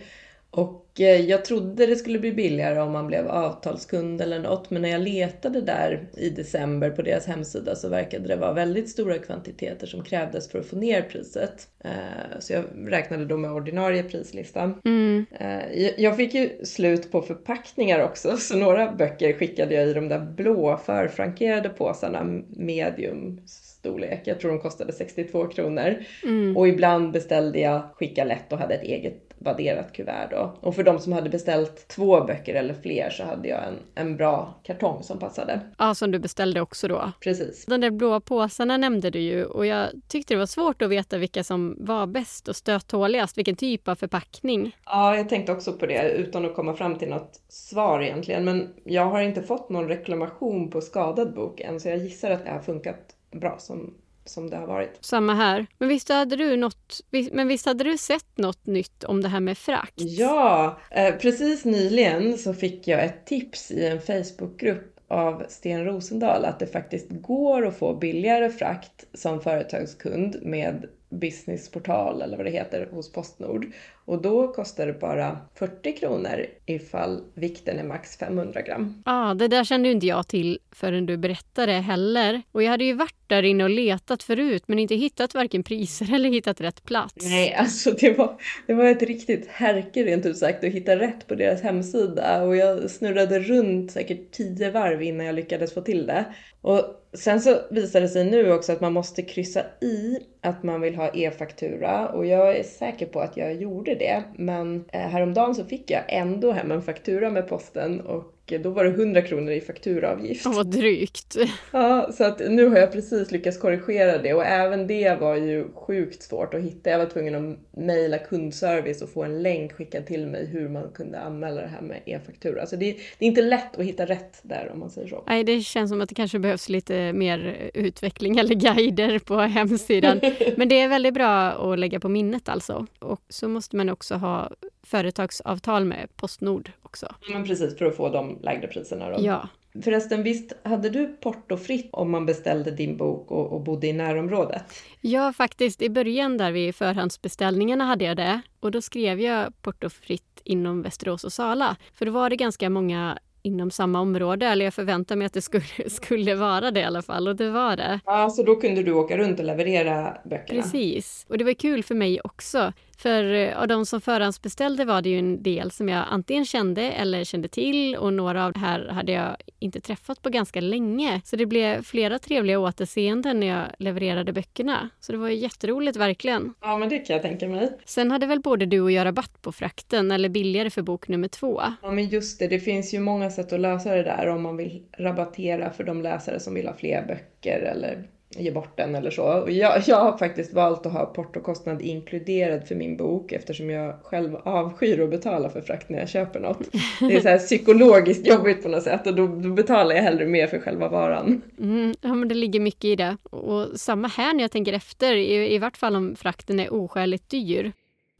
Och jag trodde det skulle bli billigare om man blev avtalskund eller något, men när jag letade där i december på deras hemsida så verkade det vara väldigt stora kvantiteter som krävdes för att få ner priset. Eh, så jag räknade då med ordinarie prislista. Mm. Eh, jag fick ju slut på förpackningar också, så några böcker skickade jag i de där blå förfrankerade påsarna, medium storlek. Jag tror de kostade 62 kronor. Mm. Och ibland beställde jag skicka lätt och hade ett eget vadderat kuvert då. Och för de som hade beställt två böcker eller fler så hade jag en, en bra kartong som passade. Ja, som du beställde också då. Precis. De där blåa påsarna nämnde du ju och jag tyckte det var svårt att veta vilka som var bäst och stöttåligast, vilken typ av förpackning. Ja, jag tänkte också på det utan att komma fram till något svar egentligen. Men jag har inte fått någon reklamation på skadad bok än så jag gissar att det har funkat bra som som det har varit. Samma här. Men visst hade du, något, men visst hade du sett något nytt om det här med frakt? Ja, eh, precis nyligen så fick jag ett tips i en Facebookgrupp av Sten Rosendahl att det faktiskt går att få billigare frakt som företagskund med businessportal eller vad det heter hos Postnord. Och då kostar det bara 40 kronor ifall vikten är max 500 gram. Ja, ah, det där kände inte jag till förrän du berättade heller. Och jag hade ju varit där inne och letat förut men inte hittat varken priser eller hittat rätt plats. Nej, alltså det var, det var ett riktigt härke rent ut sagt att hitta rätt på deras hemsida och jag snurrade runt säkert tio varv innan jag lyckades få till det. Och sen så visade det sig nu också att man måste kryssa i att man vill ha e-faktura och jag är säker på att jag gjorde det. Men eh, häromdagen så fick jag ändå hem en faktura med posten och då var det 100 kronor i fakturaavgift. Ja, vad drygt. Ja, så att nu har jag precis lyckats korrigera det och även det var ju sjukt svårt att hitta. Jag var tvungen att mejla kundservice och få en länk skickad till mig hur man kunde anmäla det här med e-faktura. Så det, det, är inte lätt att hitta rätt där om man säger så. Nej, det känns som att det kanske behövs lite mer utveckling eller guider på hemsidan. Men det är väldigt bra att lägga på minnet alltså. Och så måste man också ha företagsavtal med Postnord också. Men precis, för att få de lägre priserna då. Ja. Förresten, visst hade du portofritt om man beställde din bok och, och bodde i närområdet? Ja, faktiskt. I början där vid förhandsbeställningarna hade jag det. Och då skrev jag portofritt inom Västerås och Sala. För då var det ganska många inom samma område, eller jag förväntade mig att det skulle, skulle vara det i alla fall, och det var det. Ja, så då kunde du åka runt och leverera böckerna? Precis, och det var kul för mig också, för eh, av de som förhandsbeställde var det ju en del som jag antingen kände eller kände till och några av det här hade jag inte träffat på ganska länge. Så det blev flera trevliga återseenden när jag levererade böckerna. Så det var jätteroligt verkligen. Ja, men det kan jag tänka mig. Sen hade väl både du och jag rabatt på frakten eller billigare för bok nummer två. Ja, men just det. Det finns ju många sätt att lösa det där om man vill rabattera för de läsare som vill ha fler böcker eller ge bort den eller så. Jag, jag har faktiskt valt att ha portokostnad inkluderad för min bok eftersom jag själv avskyr att betala för frakt när jag köper något. Det är så här psykologiskt jobbigt på något sätt och då, då betalar jag hellre mer för själva varan. Mm, ja, men det ligger mycket i det. Och samma här när jag tänker efter, i, i vart fall om frakten är oskäligt dyr.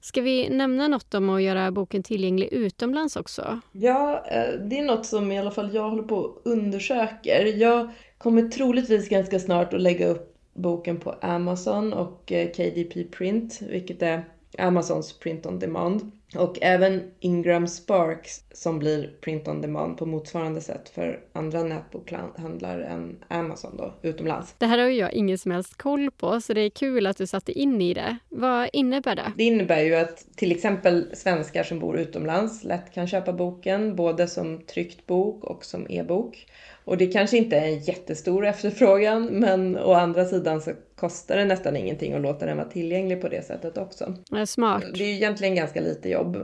Ska vi nämna något om att göra boken tillgänglig utomlands också? Ja, eh, det är något som i alla fall jag håller på och undersöker. Jag kommer troligtvis ganska snart att lägga upp boken på Amazon och eh, KDP Print, vilket är Amazons print on demand. Och även Ingram Sparks som blir print on demand på motsvarande sätt för andra nätbokhandlar än Amazon då, utomlands. Det här har jag ingen som helst koll på, så det är kul att du satte in i det. Vad innebär det? Det innebär ju att till exempel svenskar som bor utomlands lätt kan köpa boken, både som tryckt bok och som e-bok. Och det kanske inte är en jättestor efterfrågan, men å andra sidan så kostar det nästan ingenting att låta den vara tillgänglig på det sättet också. Det är smart. Det är egentligen ganska lite jobb.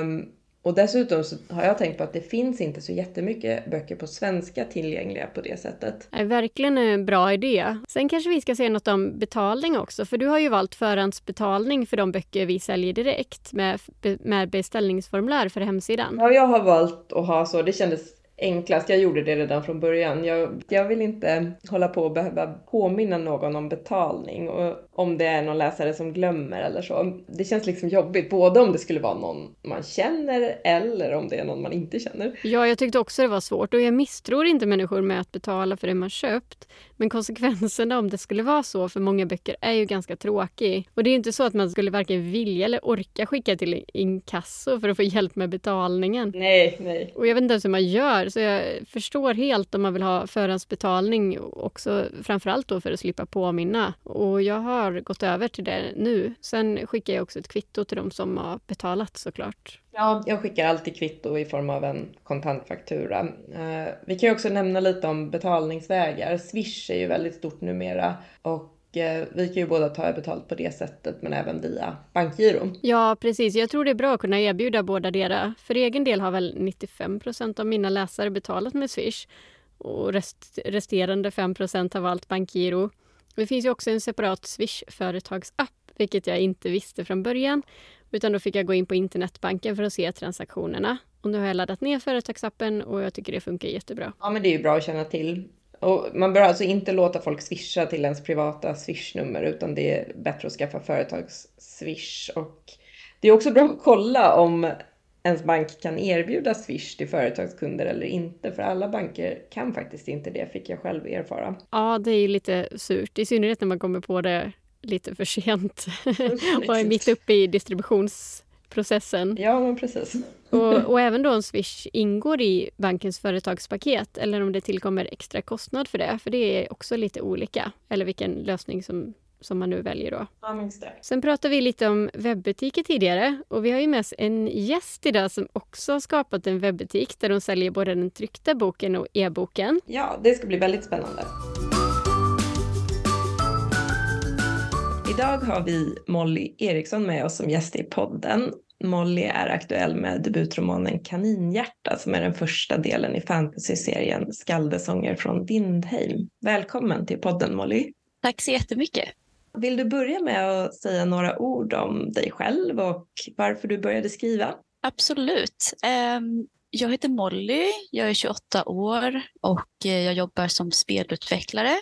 Um, och dessutom så har jag tänkt på att det finns inte så jättemycket böcker på svenska tillgängliga på det sättet. Det är verkligen en bra idé. Sen kanske vi ska säga något om betalning också, för du har ju valt förhandsbetalning för de böcker vi säljer direkt med, med beställningsformulär för hemsidan. Ja, jag har valt att ha så. Det kändes enklast. Jag gjorde det redan från början. Jag, jag vill inte hålla på och behöva påminna någon om betalning och om det är någon läsare som glömmer eller så. Det känns liksom jobbigt, både om det skulle vara någon man känner eller om det är någon man inte känner. Ja, jag tyckte också det var svårt och jag misstror inte människor med att betala för det man köpt. Men konsekvenserna om det skulle vara så för många böcker är ju ganska tråkig. Och det är inte så att man skulle varken vilja eller orka skicka till inkasso för att få hjälp med betalningen. Nej, nej. Och jag vet inte ens hur man gör, så jag förstår helt om man vill ha förhandsbetalning också framförallt då för att slippa påminna. Och jag har gått över till det nu. Sen skickar jag också ett kvitto till de som har betalat såklart. Ja, jag skickar alltid kvitto i form av en kontantfaktura. Eh, vi kan ju också nämna lite om betalningsvägar. Swish är ju väldigt stort numera och eh, vi kan ju båda ta betalt på det sättet men även via bankgiro. Ja precis, jag tror det är bra att kunna erbjuda båda dera. För egen del har väl 95 procent av mina läsare betalat med Swish och rest, resterande 5 procent har valt bankgiro. Det finns ju också en separat Swish företagsapp vilket jag inte visste från början. Utan då fick jag gå in på internetbanken för att se transaktionerna. Och nu har jag laddat ner företagsappen och jag tycker det funkar jättebra. Ja, men det är ju bra att känna till. Och man bör alltså inte låta folk swisha till ens privata swishnummer utan det är bättre att skaffa företags-swish. Och det är också bra att kolla om ens bank kan erbjuda swish till företagskunder eller inte. För alla banker kan faktiskt inte det, fick jag själv erfara. Ja, det är ju lite surt, i synnerhet när man kommer på det lite för sent och är mitt uppe i distributionsprocessen. Ja, men precis. och, och, även då om Swish ingår i bankens företagspaket eller om det tillkommer extra kostnad för det, för det är också lite olika, eller vilken lösning som som man nu väljer då. Ja, minst det. Sen pratade vi lite om webbutiker tidigare och vi har ju med oss en gäst idag som också har skapat en webbutik där de säljer både den tryckta boken och e-boken. Ja, det ska bli väldigt spännande. Idag har vi Molly Eriksson med oss som gäst i podden. Molly är aktuell med debutromanen Kaninhjärta som är den första delen i fantasyserien Skaldesånger från Vindheim. Välkommen till podden Molly. Tack så jättemycket. Vill du börja med att säga några ord om dig själv och varför du började skriva? Absolut. Ehm, jag heter Molly, jag är 28 år och eh, jag jobbar som spelutvecklare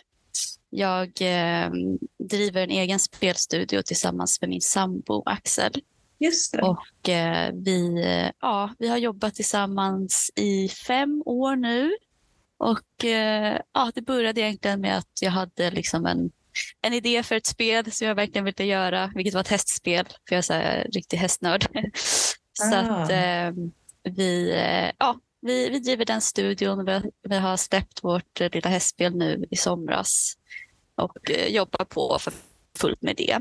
jag eh, driver en egen spelstudio tillsammans med min sambo Axel. Just det. Och eh, vi, ja, vi har jobbat tillsammans i fem år nu. Och eh, ja, det började egentligen med att jag hade liksom en, en idé för ett spel som jag verkligen ville göra, vilket var ett hästspel, för jag är så här, riktig hästnörd. så Ah. att eh, vi, ja, vi, vi driver den studion. Vi, vi har släppt vårt eh, lilla hästspel nu i somras och eh, jobbar på för fullt med det.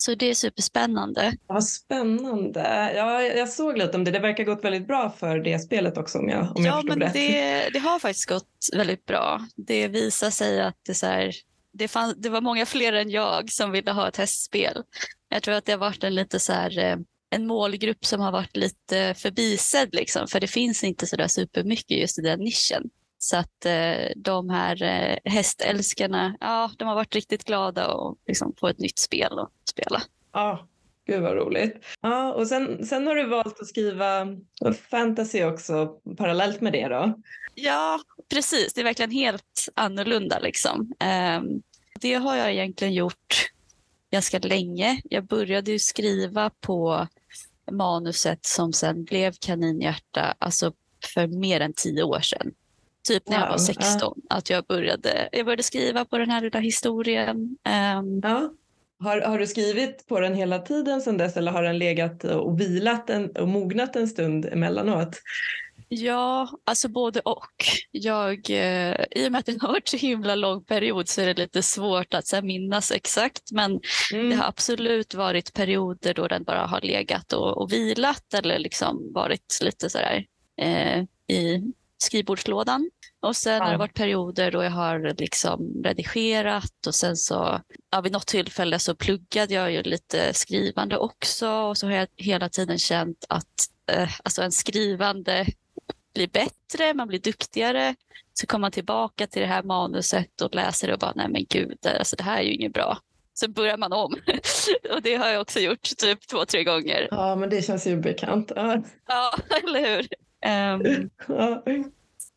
Så det är superspännande. Vad spännande. Ja, jag såg lite om det. Det verkar gått väldigt bra för det spelet också om jag, om jag ja, förstod men rätt. det, det har faktiskt gått väldigt bra. Det visar sig att det, så här, det, fann, det var många fler än jag som ville ha ett hästspel. Jag tror att det har varit en lite så här, eh, en målgrupp som har varit lite förbisedd, liksom, för det finns inte så där supermycket just i den nischen. Så att eh, de här eh, hästälskarna, ja, de har varit riktigt glada att liksom, få ett nytt spel att spela. Ja, gud vad roligt. Ja, och sen, sen har du valt att skriva fantasy också parallellt med det då? Ja, precis. Det är verkligen helt annorlunda. Liksom. Ehm, det har jag egentligen gjort ganska länge. Jag började ju skriva på manuset som sen blev Kaninhjärta, alltså för mer än tio år sedan. Typ när jag Wow, var ja. 16, att jag började, jag började skriva på den här lilla historien. Ehm, Ja. Har, har du skrivit på den hela tiden sedan dess eller har den legat och vilat en, och mognat en stund emellanåt? Ja, alltså både och. Jag, eh, I och med att det har varit så himla lång period så är det lite svårt att så här, minnas exakt. Men Mm. det har absolut varit perioder då den bara har legat och, och vilat eller liksom varit lite sådär eh, i skrivbordslådan. Och sen har det varit perioder då jag har liksom redigerat och sen så ja, vid något tillfälle så pluggade jag ju lite skrivande också och så har jag hela tiden känt att eh, alltså en skrivande blir bättre, man blir duktigare. Så kommer man tillbaka till det här manuset och läser det och bara, nej men gud, alltså det här är ju inget bra. Så börjar man om. och det har jag också gjort typ två, tre gånger. Ja, men det känns ju bekant. Ja. Ja, eller hur? Ja.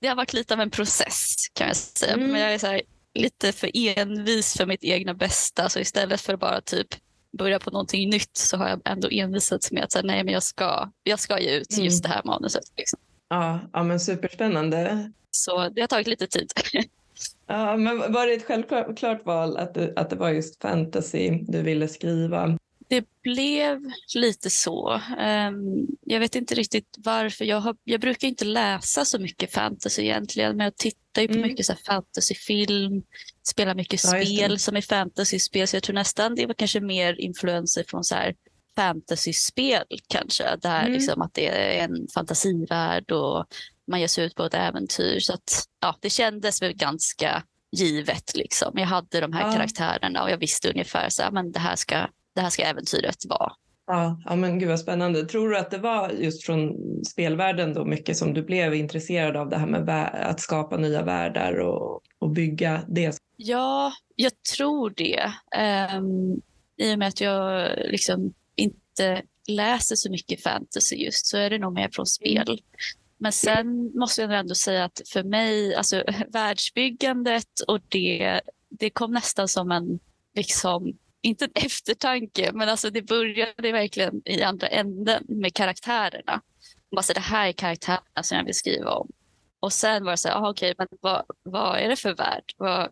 det har varit lite av en process kan jag säga. Mm. Men jag är så här, lite för envis för mitt egna bästa. Så istället för att bara typ börja på någonting nytt så har jag ändå envisats med att säga, nej men jag ska, jag ska ge ut Mm. just det här manuset. Liksom. Ja, ja, men superspännande. Så det har tagit lite tid. Ja, men var det ett självklart klart val att, du, att det var just fantasy du ville skriva? Det blev lite så. Ehm, jag vet inte riktigt varför. Jag, har, jag brukar inte läsa så mycket fantasy egentligen, men jag tittar ju på Mm. mycket så fantasyfilm, spelar mycket Ja, det. spel som är fantasyspel, så jag tror nästan det var kanske mer influenser från så här fantasyspel kanske, där Mm. liksom att det är en fantasivärld och man ger sig ut på ett äventyr. Så att, ja, det kändes väl ganska givet. Liksom. Jag hade de här Ja. karaktärerna och jag visste ungefär så här, men det här ska, det här ska äventyret vara. Ja, ja, men gud vad spännande. Tror du att det var just från spelvärlden då mycket som du blev intresserad av det här med att skapa nya världar och, och bygga det? Ja, jag tror det. Um, I och med att jag liksom inte läser så mycket fantasy just så är det nog mer från spel. Men sen måste jag ändå säga att för mig, alltså världsbyggandet och det, det kom nästan som en, liksom, inte en eftertanke, men alltså det började verkligen i andra änden med karaktärerna. Alltså det här är karaktärerna som jag vill skriva om. Och sen var det så här, aha, okej, men vad, vad är det för värld? Vad,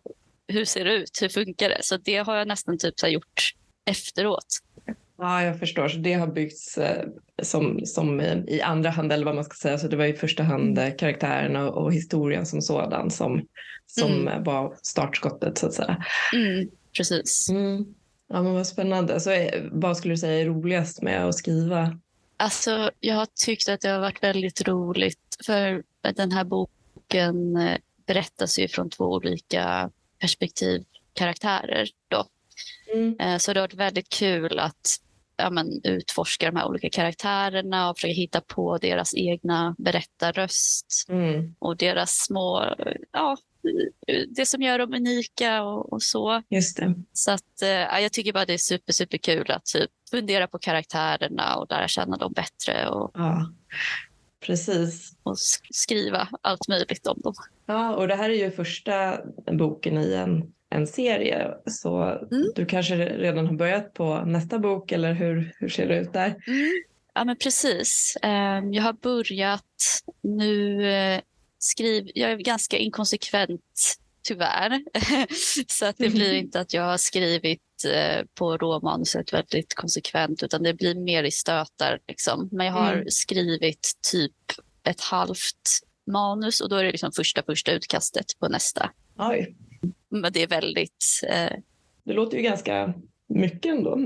hur ser det ut? Hur funkar det? Så det har jag nästan typ så gjort efteråt. Ja, jag förstår. Så det har byggts eh, som, som i, i andra hand, eller vad man ska säga. Så det var i första hand eh, karaktärerna och, och historien som sådan som, som Mm. eh, var startskottet så att säga. Mm, precis. Mm. Ja, men vad spännande. Så eh, vad skulle du säga är roligast med att skriva? Alltså, jag har tyckt att det har varit väldigt roligt för den här boken eh, berättas ju från två olika perspektiv karaktärer. Då. Mm. Eh, Så det har varit väldigt kul att ja, men, utforska de här olika karaktärerna och försöka hitta på deras egna berättarröst Mm. och deras små, ja, det som gör dem unika och, och så. Just det. Så att, eh, ja, jag tycker bara det är super, super kul att typ, fundera på karaktärerna och lära känna dem bättre och, Ja, precis. och sk- skriva allt möjligt om dem. Ja, och det här är ju första boken i en, en serie. Så Mm. du kanske redan har börjat på nästa bok eller hur, hur ser det ut där? Ja, men precis. Eh, Jag har börjat nu eh, skriv, jag är ganska inkonsekvent tyvärr. så att det blir inte att jag har skrivit eh, på råmanuset väldigt konsekvent utan det blir mer i stötar. Liksom. Men jag har mm. skrivit typ ett halvt manus och då är det liksom första första utkastet på nästa. Oj. Men det är väldigt... Eh... Det låter ju ganska mycket ändå.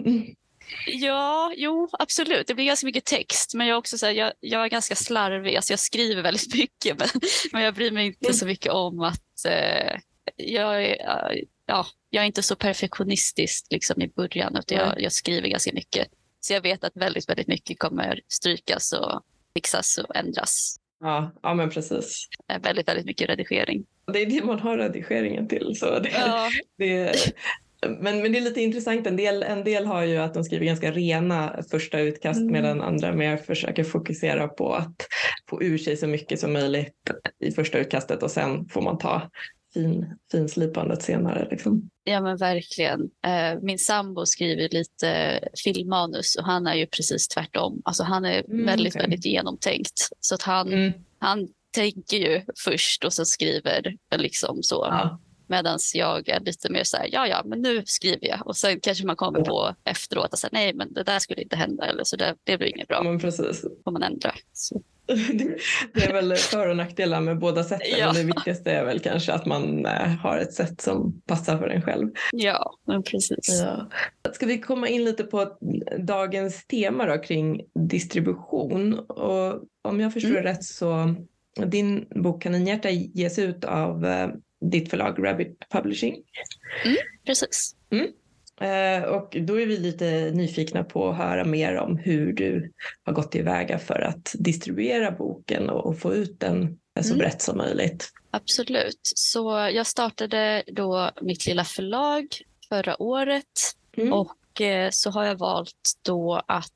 Ja, jo, absolut. Det blir ganska mycket text, men jag också så här, jag, jag, är ganska slarvig. Alltså jag skriver väldigt mycket, men, men jag bryr mig inte så mycket om att eh, jag, är, ja, jag är inte så perfektionistisk liksom i början, utan jag, jag, skriver ganska mycket. Så jag vet att väldigt, väldigt mycket kommer strykas och fixas och ändras. Ja, ja men precis. Väldigt, väldigt mycket redigering. Det är det man har redigeringen till. Så det, ja. det, men, men det är lite intressant, en del, en del har ju att de skriver ganska rena första utkast mm. medan andra mer försöker fokusera på att få ur sig så mycket som möjligt i första utkastet och sen får man ta fin, finslipandet senare. Liksom. Ja men verkligen. Eh, min sambo skriver lite filmmanus och han är ju precis tvärtom. Alltså han är mm, väldigt, okay. väldigt genomtänkt. Så att han, mm. han tänker ju först och så skriver liksom så. Ja. Medan jag är lite mer så här, ja ja, men nu skriver jag. Och sen kanske man kommer på efteråt att nej men det där skulle inte hända eller så det, det blir inget bra. Men precis. får man ändra. Så. det är väl för och nackdelar med båda sätten. Ja. Men det viktigaste är väl kanske att man eh, har ett sätt som passar för en själv. Ja, men precis. Ja. Ska vi komma in lite på dagens tema då, kring distribution? Och om jag förstår mm. rätt så din bok Kaninhjärta ges ut av eh, ditt förlag Rabbit Publishing. Mm, precis. Mm. Eh, och då är vi lite nyfikna på att höra mer om hur du har gått tillväga för att distribuera boken och få ut den så mm. brett som möjligt. Absolut. Så jag startade då mitt lilla förlag förra året mm. och eh, så har jag valt då att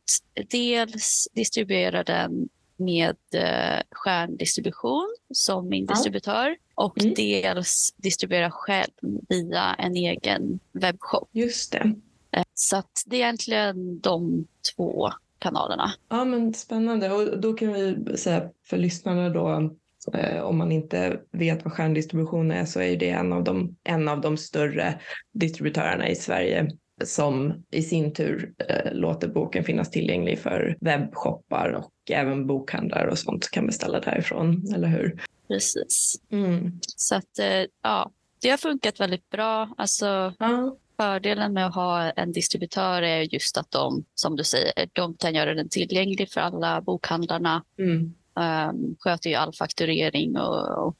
dels distribuera den med eh, stjärndistribution som min distributör och mm. dels distribuera själv via en egen webbshop. Just det. Eh, så att det är egentligen de två kanalerna. Ja men spännande och då kan vi säga för lyssnarna då eh, om man inte vet vad stjärndistribution är så är det en av de, en av de större distributörerna i Sverige som i sin tur eh, låter boken finnas tillgänglig för webbshoppar och även bokhandlar och sånt kan beställa därifrån, eller hur? Precis. Mm. Så att eh, ja, det har funkat väldigt bra. Alltså, ja. Fördelen med att ha en distributör är just att de, som du säger, de kan göra den tillgänglig för alla bokhandlarna. Mm. Um, sköter ju all fakturering och, och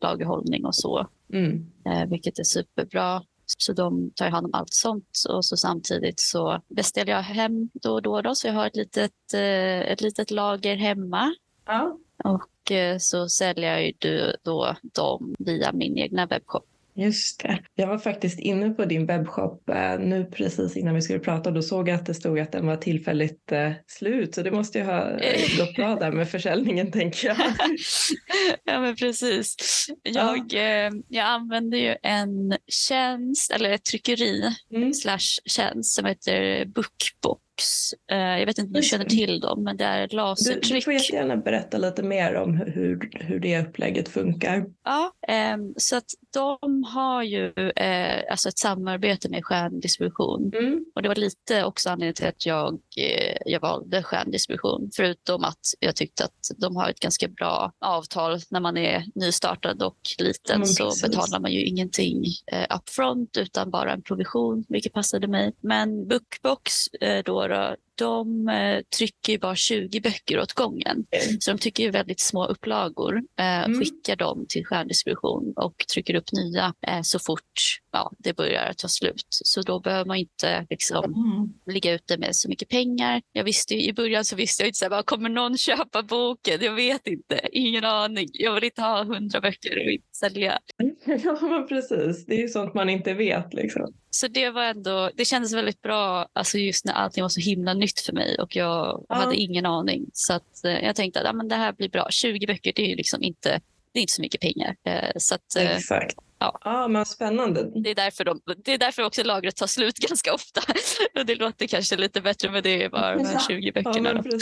lagerhållning och så, mm. uh, vilket är superbra. Så de tar hand om allt sånt och så samtidigt så beställer jag hem då och då, då så jag har ett litet, uh, ett litet lager hemma. Ja. Och uh, så säljer jag ju då dem via min egna webbshop. Just det. Jag var faktiskt inne på din webbshop eh, nu precis innan vi skulle prata och då såg jag att det stod att den var tillfälligt eh, slut. Så det måste ju ha eh, gått bra där med försäljningen tänker jag. ja men precis. Jag, ja. jag använder ju en tjänst, eller ett tryckeri mm. slash tjänst som heter Bookbook Box. Eh, jag vet inte om du känner till dem, men det är ett lasertryck. Du, du får jättegärna berätta lite mer om hur, hur det upplägget funkar. Ja, ehm, så att de har ju eh, alltså ett samarbete med stjärndistribution. Mm. Och det var lite också anledningen till att jag, eh, jag valde stjärndistribution. Förutom att jag tyckte att de har ett ganska bra avtal när man är nystartad och liten mm, så betalar man ju ingenting upfront utan bara en provision, vilket passade mig. Men Bookbox då då, de eh, trycker ju bara 20 böcker åt gången. Mm. Så de tycker ju väldigt små upplagor. Eh, mm. Skickar dem till stjärndistribution och trycker upp nya eh, så fort ja, det börjar ta slut. Så då behöver man inte liksom, mm. ligga ute med så mycket pengar. Jag visste I början så visste jag inte, så här, kommer någon köpa boken? Jag vet inte, ingen aning. Jag vill inte ha hundra böcker och inte sälja. Ja, men precis. Det är ju sånt man inte vet. Liksom. Så det var ändå, det kändes väldigt bra alltså just när allting var så himla nytt för mig och jag ja. hade ingen aning. Så att, eh, jag tänkte att ja, men det här blir bra. 20 böcker, det är ju liksom inte, det är inte så mycket pengar. Eh, så att, eh, Exakt. Ja. ja, men spännande. Det är, därför de, det är därför också lagret tar slut ganska ofta. Och det låter kanske lite bättre med det bara de här 20 böckerna. Ja.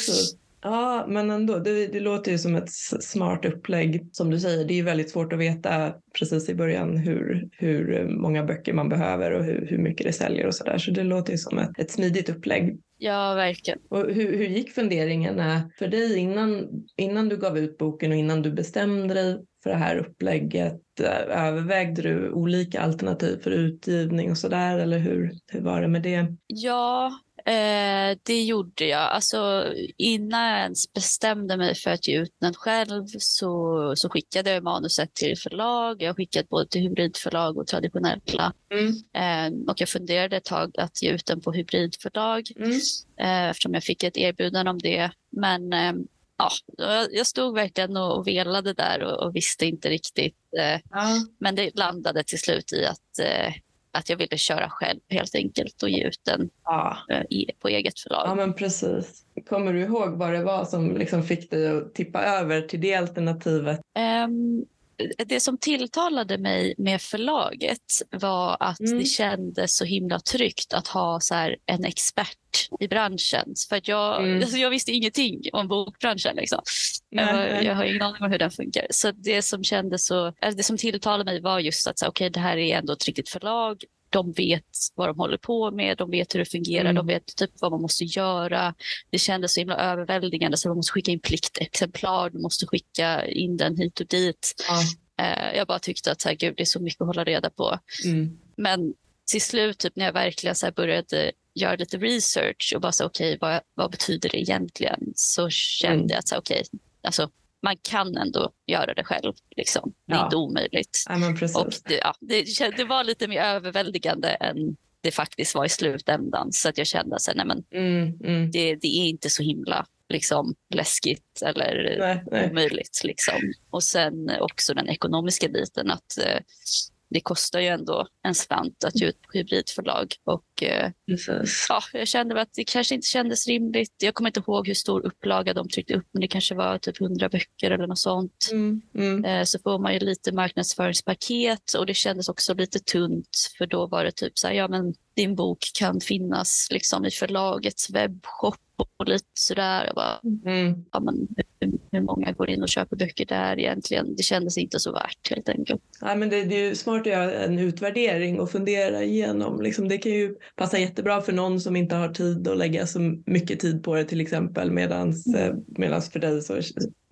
Ja, men ändå, det, det låter ju som ett smart upplägg. Som du säger, det är ju väldigt svårt att veta precis i början hur, hur många böcker man behöver och hur, hur mycket det säljer och sådär. Så det låter ju som ett, ett smidigt upplägg. Ja, verkligen. Och hur, hur gick funderingarna för dig innan, innan du gav ut boken och innan du bestämde dig för det här upplägget? Övervägde du olika alternativ för utgivning och sådär eller hur, hur var det med det? Ja, Eh, det gjorde jag. Alltså, innan jag ens bestämde mig för att ge ut den själv så, så skickade jag manuset till förlag. Jag skickade både till hybridförlag och traditionella. Mm. Eh, och jag funderade ett tag att ge ut den på hybridförlag mm. eh, eftersom jag fick ett erbjudande om det. Men eh, ja, jag stod verkligen och velade där och, och visste inte riktigt. Eh, ja. Men det landade till slut i att eh, att jag ville köra själv helt enkelt och ge ut den ja. Eh, i, på eget förlag. Ja, men precis. Kommer du ihåg vad det var som liksom fick dig att tippa över till det alternativet? Um, det som tilltalade mig med förlaget var att mm. det kändes så himla tryggt att ha så en expert i branschen. För att jag, mm. alltså jag visste ingenting om bokbranschen. Liksom. Jag, jag, har ingen aning om hur den funkar. Så det som kändes så, alltså det som tilltalade mig var just att så, okay, det här är ändå ett riktigt förlag. De vet vad de håller på med, de vet hur det fungerar, mm. de vet typ vad man måste göra. Det kändes så himla överväldigande så man måste skicka in pliktexemplar, du måste skicka in den hit och dit. Uh, jag bara tyckte att så här, gud, det är så mycket att hålla reda på. Mm. Men till slut, typ, när jag verkligen så började göra lite research och bara så okej, okay, vad, vad betyder det egentligen? Så kände mm. jag att okej, okay, alltså man kan ändå göra det själv. Liksom. Det är ja. inte omöjligt. Ja, och det, ja, det, det, var lite mer överväldigande än det faktiskt var i slutändan. Så att jag kände att mm, mm. det, det, är inte så himla liksom, läskigt eller nej, nej. omöjligt. Liksom. Och sen också den ekonomiska biten. att eh, det kostar ju ändå en slant att ge ut på hybridförlag. Och, eh, ja, jag kände att det kanske inte kändes rimligt. Jag kommer inte ihåg hur stor upplaga de tryckte upp, men det kanske var typ 100 böcker eller något sånt. Mm, mm. Eh, så får man ju lite marknadsföringspaket och det kändes också lite tunt, för då var det typ så här, ja men din bok kan finnas liksom i förlagets webbshop och lite sådär. Jag bara, mm. ja, men hur många går in och köper böcker där egentligen? Det kändes inte så värt helt enkelt. Ja, men det, det är smart att göra en utvärdering och fundera igenom. Liksom, det kan ju passa jättebra för någon som inte har tid att lägga så mycket tid på det till exempel medans, mm. Eh, medans för dig så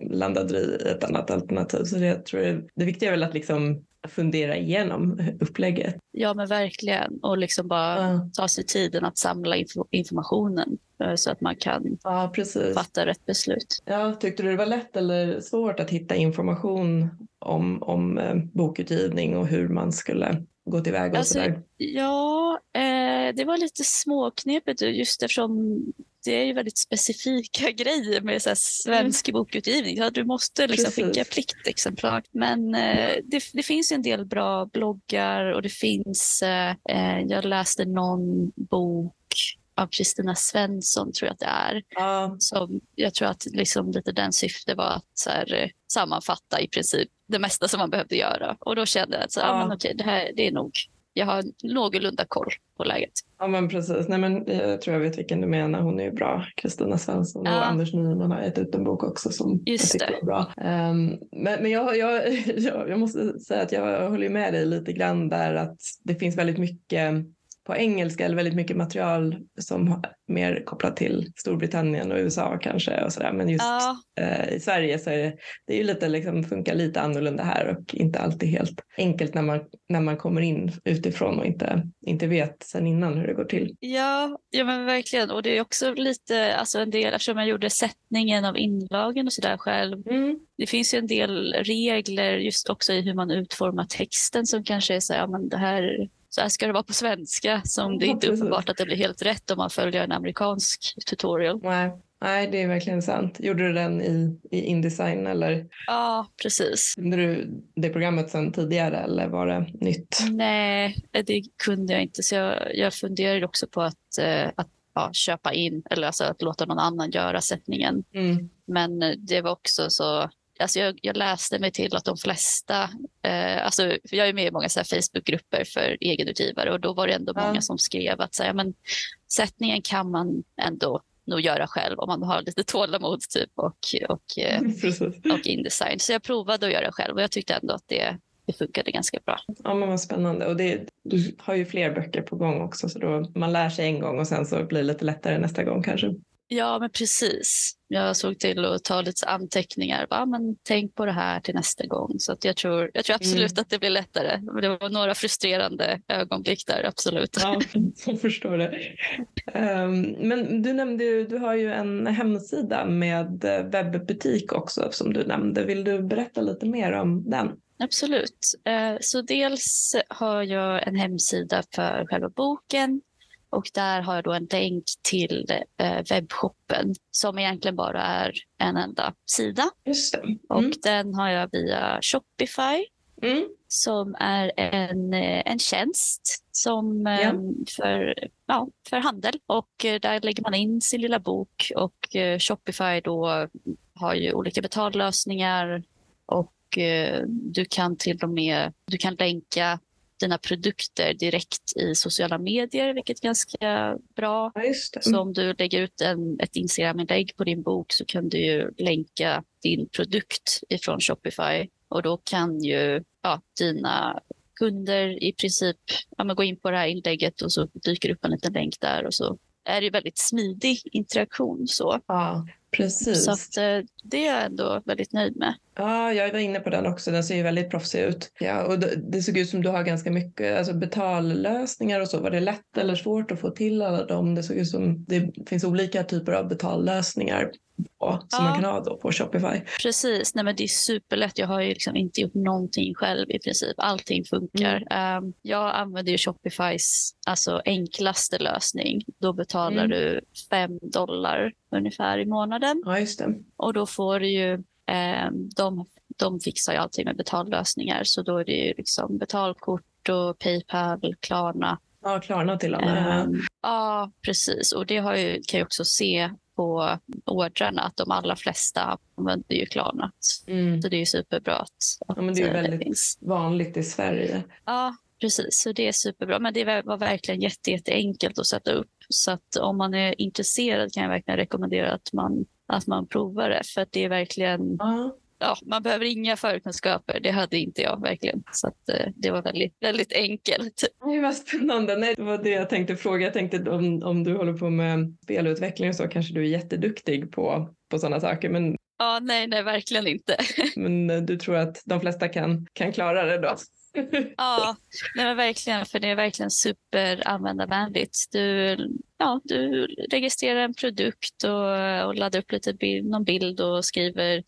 landade du i ett annat alternativ. Så det, jag tror det, det viktiga är väl att liksom fundera igenom upplägget. Ja men verkligen och liksom bara ja. ta sig tiden att samla informationen eh, så att man kan ja, fatta rätt beslut. Ja, tyckte du det var lätt eller svårt att hitta information om, om eh, bokutgivning och hur man skulle gå tillväga? Alltså, ja, eh, det var lite småknepigt just eftersom det är ju väldigt specifika grejer med så svensk mm. bokutgivning. Så du måste liksom skicka pliktexemplar. Men eh, det, det, finns en del bra bloggar och det finns, eh, eh jag läste någon bok av Kristina Svensson tror jag att det är. Ja. Som jag tror att liksom lite den syfte var att så här, eh, sammanfatta i princip det mesta som man behövde göra. Och då kände jag att så, ja. men okej, det här det är nog jag har någorlunda koll på läget. Ja men precis. Nej, men jag tror jag vet vilken du menar. Hon är ju bra. Kristina Svensson och Anders Nyman har gett ut en bok också som Just jag tycker är bra. Um, men men jag, jag, jag, jag måste säga att jag håller med dig lite grann där att det finns väldigt mycket på engelska eller väldigt mycket material som mer kopplat till Storbritannien och USA kanske och sådär. Men just ja. eh, i Sverige så är det, det är ju lite, liksom, funkar lite annorlunda här och inte alltid helt enkelt när man, när man kommer in utifrån och inte, inte vet sen innan hur det går till. Ja, ja men verkligen. Och det är också lite, alltså en del, eftersom jag gjorde sättningen av inlagen och sådär själv. Mm. Det finns ju en del regler just också i hur man utformar texten som kanske är så här, ja men det här så här ska det vara på svenska som det inte är uppenbart att det blir helt rätt om man följer en amerikansk tutorial. Nej, Nej det är verkligen sant. Gjorde du den i, i Indesign eller? Ja, precis. Kunde du det programmet sedan tidigare eller var det nytt? Nej, det kunde jag inte. Så jag, jag funderade också på att, eh, att ja, köpa in eller alltså att låta någon annan göra sättningen. Mm. Men det var också så Alltså jag, jag, läste mig till att de flesta, eh, alltså för jag är med i många Facebookgrupper för egenutgivare och då var det ändå ja. många som skrev att så här, men, sättningen kan man ändå nog göra själv om man har lite tålamod typ och, och, eh, och Indesign. Så jag provade att göra själv och jag tyckte ändå att det, det funkade ganska bra. Ja, men vad spännande. Och det, du har ju fler böcker på gång också så då man lär sig en gång och sen så blir det lite lättare nästa gång kanske. Ja, men precis. Jag såg till att ta lite anteckningar. Va? Men tänk på det här till nästa gång. Så jag, tror, jag tror absolut mm. att det blir lättare. Det var några frustrerande ögonblick där, absolut. Ja, jag förstår det. Um, men du nämnde ju, du har ju en hemsida med webbutik också som du nämnde. Vill du berätta lite mer om den? Absolut. Eh, så dels har jag en hemsida för själva boken och där har jag då en länk till eh, webbshoppen som egentligen bara är en enda sida. Mm. Och den har jag via Shopify mm. som är en, eh, en tjänst som, ja. eh, för, ja, för handel. Och där lägger man in sin lilla bok och Shopify då har ju olika betallösningar och du kan till och med du kan länka dina produkter direkt i sociala medier, vilket är ganska bra. Ja, så om du lägger ut en, ett Instagram-inlägg på din bok så kan du ju länka din produkt ifrån Shopify och då kan ju ja, dina kunder i princip ja, gå in på det här inlägget och så dyker upp en liten länk där och så är det väldigt smidig interaktion. Så. Ja, precis. Så att, eh, det är jag ändå väldigt nöjd med. Ja, jag var inne på den också. Den ser ju väldigt proffsig ut. Ja, och det såg ut som du har ganska mycket alltså betallösningar och så. Var det lätt eller svårt att få till alla dem? Det såg ut som det finns olika typer av betallösningar på, som ja. man kan ha då på Shopify. Precis, Nej, men det är superlätt. Jag har ju liksom inte gjort någonting själv i princip. Allting funkar. Mm. Um, jag använder ju Shopifys alltså, enklaste lösning. Då betalar mm. du 5 dollar ungefär i månaden. Ja, det. Och då får du ju um, de, de fixar ju allting med betallösningar. Så då är det ju liksom betalkort och Paypal, Klarna. Ja, Klarna till och med. Um, ja, precis. Och det har ju, kan jag också se på ordrarna att de allra flesta använder ju Klarna. Mm. Så det är superbra att, att ja, men det är väldigt det vanligt i Sverige. Ja, precis. Så det är superbra. Men det var verkligen jätte, jätteenkelt att sätta upp. Så att om man är intresserad kan jag verkligen rekommendera att man, att man provar det. För att det är verkligen ja ja, man behöver inga förkunskaper. Det hade inte jag verkligen. Så att, eh, det var väldigt, väldigt enkelt. Det var spännande. Nej, det var det jag tänkte fråga. Jag tänkte om, om du håller på med spelutveckling och så kanske du är jätteduktig på, på sådana saker. Men, ja, nej, nej, verkligen inte. men eh, du tror att de flesta kan, kan klara det då? Ja, nej men verkligen. För det är verkligen superanvändarvänligt. Du, ja, du registrerar en produkt och, och laddar upp lite bild, någon bild och skriver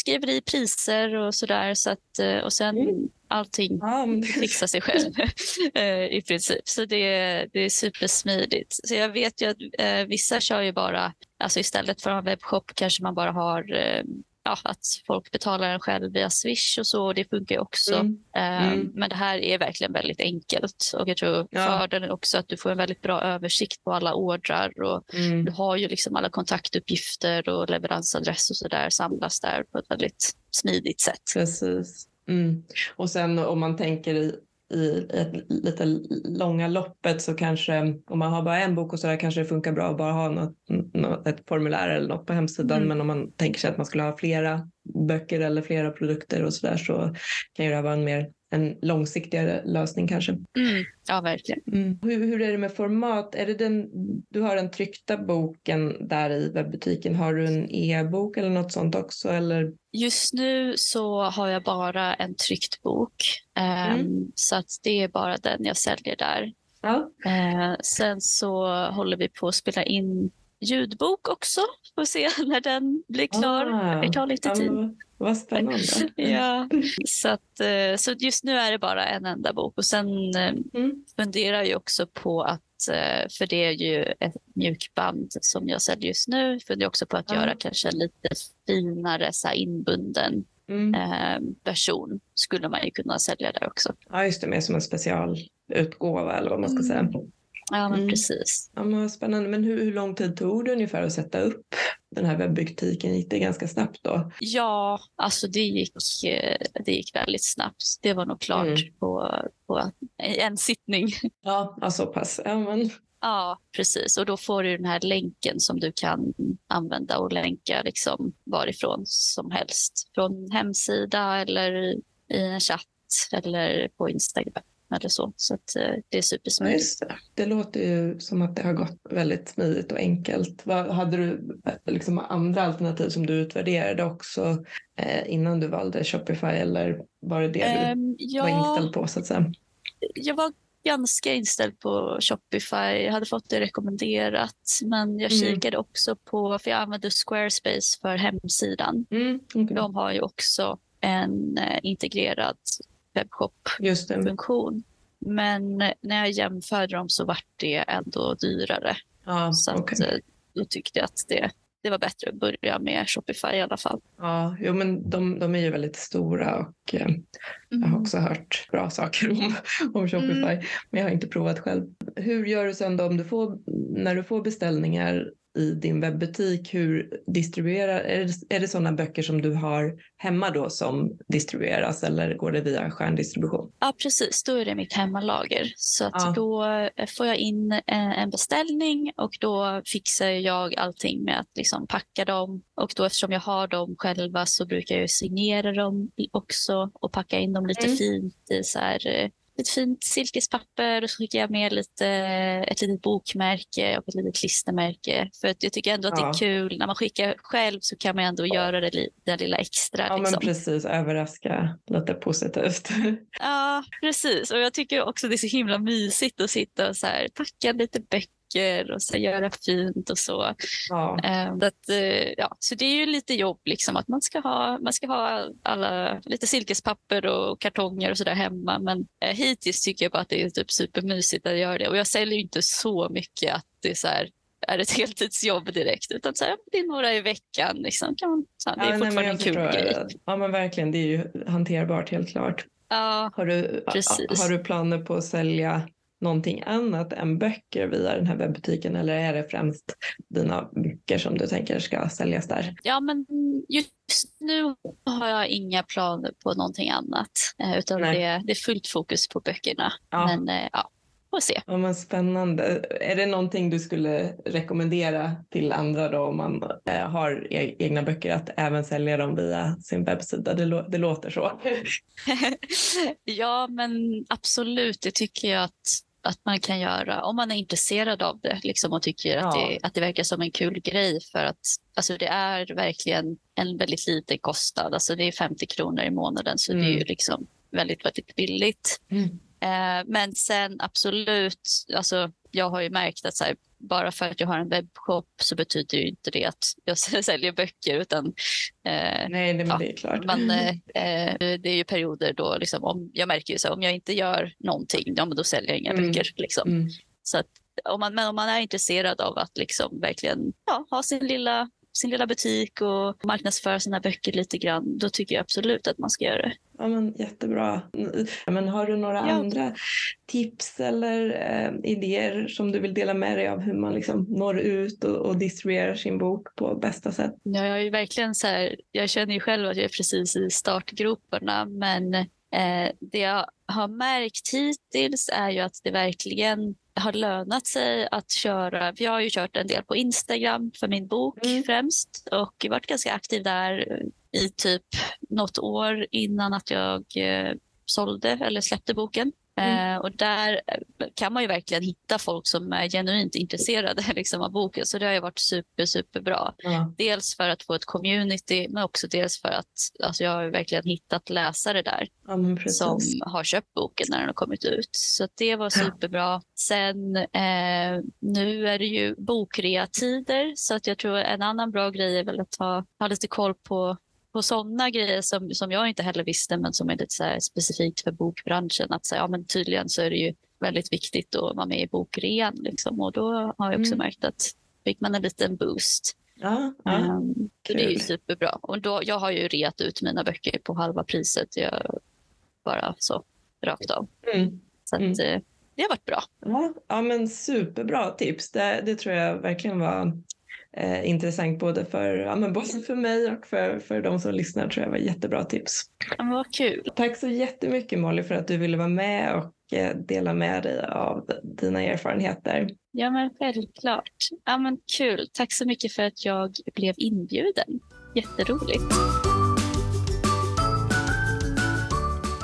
skriver i priser och sådär. Så att, eh, och sen mm. allting ja, fixar sig själv eh, i princip. Så det, det är supersmidigt. Så jag vet ju att eh, vissa kör ju bara, alltså istället för en webbshop kanske man bara har eh, ja, att folk betalar en själv via Swish och så. Och det funkar ju också. Mm. Mm. Men det här är verkligen väldigt enkelt. Och jag tror ja. fördelen också att du får en väldigt bra översikt på alla ordrar. Och mm. Du har ju liksom alla kontaktuppgifter och leveransadress och så där samlas där på ett väldigt smidigt sätt. Precis. Mm. Och sen om man tänker i ett lite långa loppet så kanske om man har bara en bok och så där kanske det funkar bra att bara ha något, något, ett formulär eller något på hemsidan. Mm. Men om man tänker sig att man skulle ha flera böcker eller flera produkter och så där så kan ju det vara en mer en långsiktigare lösning kanske. Mm, ja, verkligen. Mm. Hur, hur, är det med format? Är det den, du har den tryckta boken där i webbutiken. Har du en e-bok eller något sånt också? Eller? Just nu så har jag bara en tryckt bok. Um, mm. Så att det är bara den jag säljer där. Ja. Uh, sen så håller vi på att spela in ljudbok också. Får se när den blir klar. Ah, det tar lite tid. Ja, vad spännande. ja, så, att, eh, så just nu är det bara en enda bok. Och sen eh, mm. funderar jag också på att, eh, för det är ju ett mjukband som jag säljer just nu, funderar också på att ah. göra kanske en lite finare så inbunden mm. version. Skulle man ju kunna sälja där också. Ja, just det, mer som en specialutgåva eller vad man ska säga. Mm. Ja, men mm. precis. Ja, men spännande. Men hur, hur lång tid tog det ungefär att sätta upp den här webbutiken? Gick det ganska snabbt då? Ja, alltså det gick, eh, det gick väldigt snabbt. Det var nog klart mm. på, på en sittning. Ja, ja så pass. Ja, men Ja, precis. Och då får du den här länken som du kan använda och länka liksom varifrån som helst. Från hemsida eller i en chatt eller på Instagram eller så. Så att, eh, det är supersmidigt. Det. det. låter ju som att det har gått väldigt smidigt och enkelt. Vad, hade du eh, liksom andra alternativ som du utvärderade också eh, innan du valde Shopify eller var det det du um, var inställd på så att säga? Jag var ganska inställd på Shopify. Jag hade fått det rekommenderat men jag mm. kikade också på, för jag använde Squarespace för hemsidan. Mm, okay. De har ju också en eh, integrerad webbshop-funktion. Men när jag jämförde dem så vart det ändå dyrare. Ah, så att, eh, då tyckte jag att det, det var bättre att börja med Shopify i alla fall. Ja, jo, men de, de är ju väldigt stora och eh, mm. jag har mm. också hört bra saker om, om Shopify. Mm. Men jag har inte provat själv. Hur gör du sen då om du får, när du får beställningar i din webbutik, hur distribuerar, är det, är det sådana böcker som du har hemma då som distribueras eller går det via stjärndistribution? Ja precis, då är det mitt hemmalager. Så att ja. då eh, får jag in eh, en beställning och då fixar jag allting med att liksom packa dem. Och då eftersom jag har dem själva så brukar jag signera dem också och packa in dem lite mm. fint i så här eh, ett fint silkespapper och så skickar jag med lite, ett litet bokmärke och ett litet klistermärke. För att jag tycker ändå att ja. det är kul. När man skickar själv så kan man ändå göra det, det lilla extra. Ja, liksom. men precis. Överraska lite positivt. Ja, precis. Och jag tycker också det är så himla mysigt att sitta och så här, packa lite böcker böcker och så göra fint och så. Ja. Eh, att, eh, ja, så det är ju lite jobb liksom att man ska ha, man ska ha alla, lite silkespapper och kartonger och sådär hemma. Men eh, hittills tycker jag bara att det är typ supermysigt att göra det. Och jag säljer inte så mycket att det är så här, är ett heltidsjobb direkt utan så här, det är några i veckan. Liksom. Kan man, så här, det är ja, fortfarande nej, en kul grej. Ja men verkligen, det är ju hanterbart helt klart. Ja, har, du, precis. har du planer på att sälja någonting annat än böcker via den här webbutiken eller är det främst dina böcker som du tänker ska säljas där? Ja, men just nu har jag inga planer på någonting annat eh, utan det, det, är fullt fokus på böckerna. Ja. Men eh, ja, får se. Ja, men spännande. Är det någonting du skulle rekommendera till andra då om man eh, har e egna böcker att även sälja dem via sin webbsida? Det, det låter så. ja, men absolut. Det tycker jag att att man kan göra om man är intresserad av det liksom, och tycker ja. att, det, att det verkar som en kul grej. För att alltså, det är verkligen en väldigt liten kostnad. Alltså, det är 50 kronor i månaden så mm. det är ju mm. liksom väldigt, väldigt billigt. Mm. Eh, men sen absolut, alltså, jag har ju märkt att så här, bara för att jag har en webbshop så betyder ju inte det att jag säljer böcker. Utan, eh, Nej, det, ja, det är klart. Man, eh, eh, det är ju perioder då, liksom, om, jag märker ju så om jag inte gör någonting, ja, då säljer jag inga mm. böcker. Liksom. Mm. Så att, om man, men om man är intresserad av att liksom verkligen ja, ha sin lilla sin lilla butik och marknadsföra sina böcker lite grann, då tycker jag absolut att man ska göra det. Ja, men jättebra. Men har du några ja. andra tips eller eh, idéer som du vill dela med dig av hur man liksom når ut och, och distribuerar sin bok på bästa sätt? Ja, jag är verkligen så här, jag känner ju själv att jag är precis i startgroparna, men eh, det jag har märkt hittills är ju att det verkligen har lönat sig att köra. Jag har ju kört en del på Instagram för min bok mm. främst och varit ganska aktiv där i typ något år innan att jag eh, sålde eller släppte boken. Mm. Eh, och där kan man ju verkligen hitta folk som är genuint intresserade liksom, av boken. Så det har ju varit super, superbra. Mm. Dels för att få ett community men också dels för att alltså, jag har verkligen hittat läsare där ja, som har köpt boken när den har kommit ut. Så det var superbra. Sen eh, nu är det ju bokreatider så att jag tror en annan bra grej är väl att ha, ha lite koll på på sådana grejer som, som jag inte heller visste men som är lite så specifikt för bokbranschen. Att så, ja, men tydligen så är det ju väldigt viktigt att vara med i bokrean. Liksom. Och då har jag också mm. märkt att fick man en liten boost. Ja, ja. Um, det är ju superbra. Och då, jag har ju reat ut mina böcker på halva priset. Jag, bara så rakt av. Mm. Så att, mm. Det har varit bra. Ja, ja men superbra tips. Det, det tror jag verkligen var eh, intressant både för, ja, men både för mig och för, för de som lyssnar tror jag var jättebra tips. Ja, vad kul. Tack så jättemycket Molly för att du ville vara med och eh, dela med dig av dina erfarenheter. Ja men självklart. Ja men kul. Tack så mycket för att jag blev inbjuden. Jätteroligt.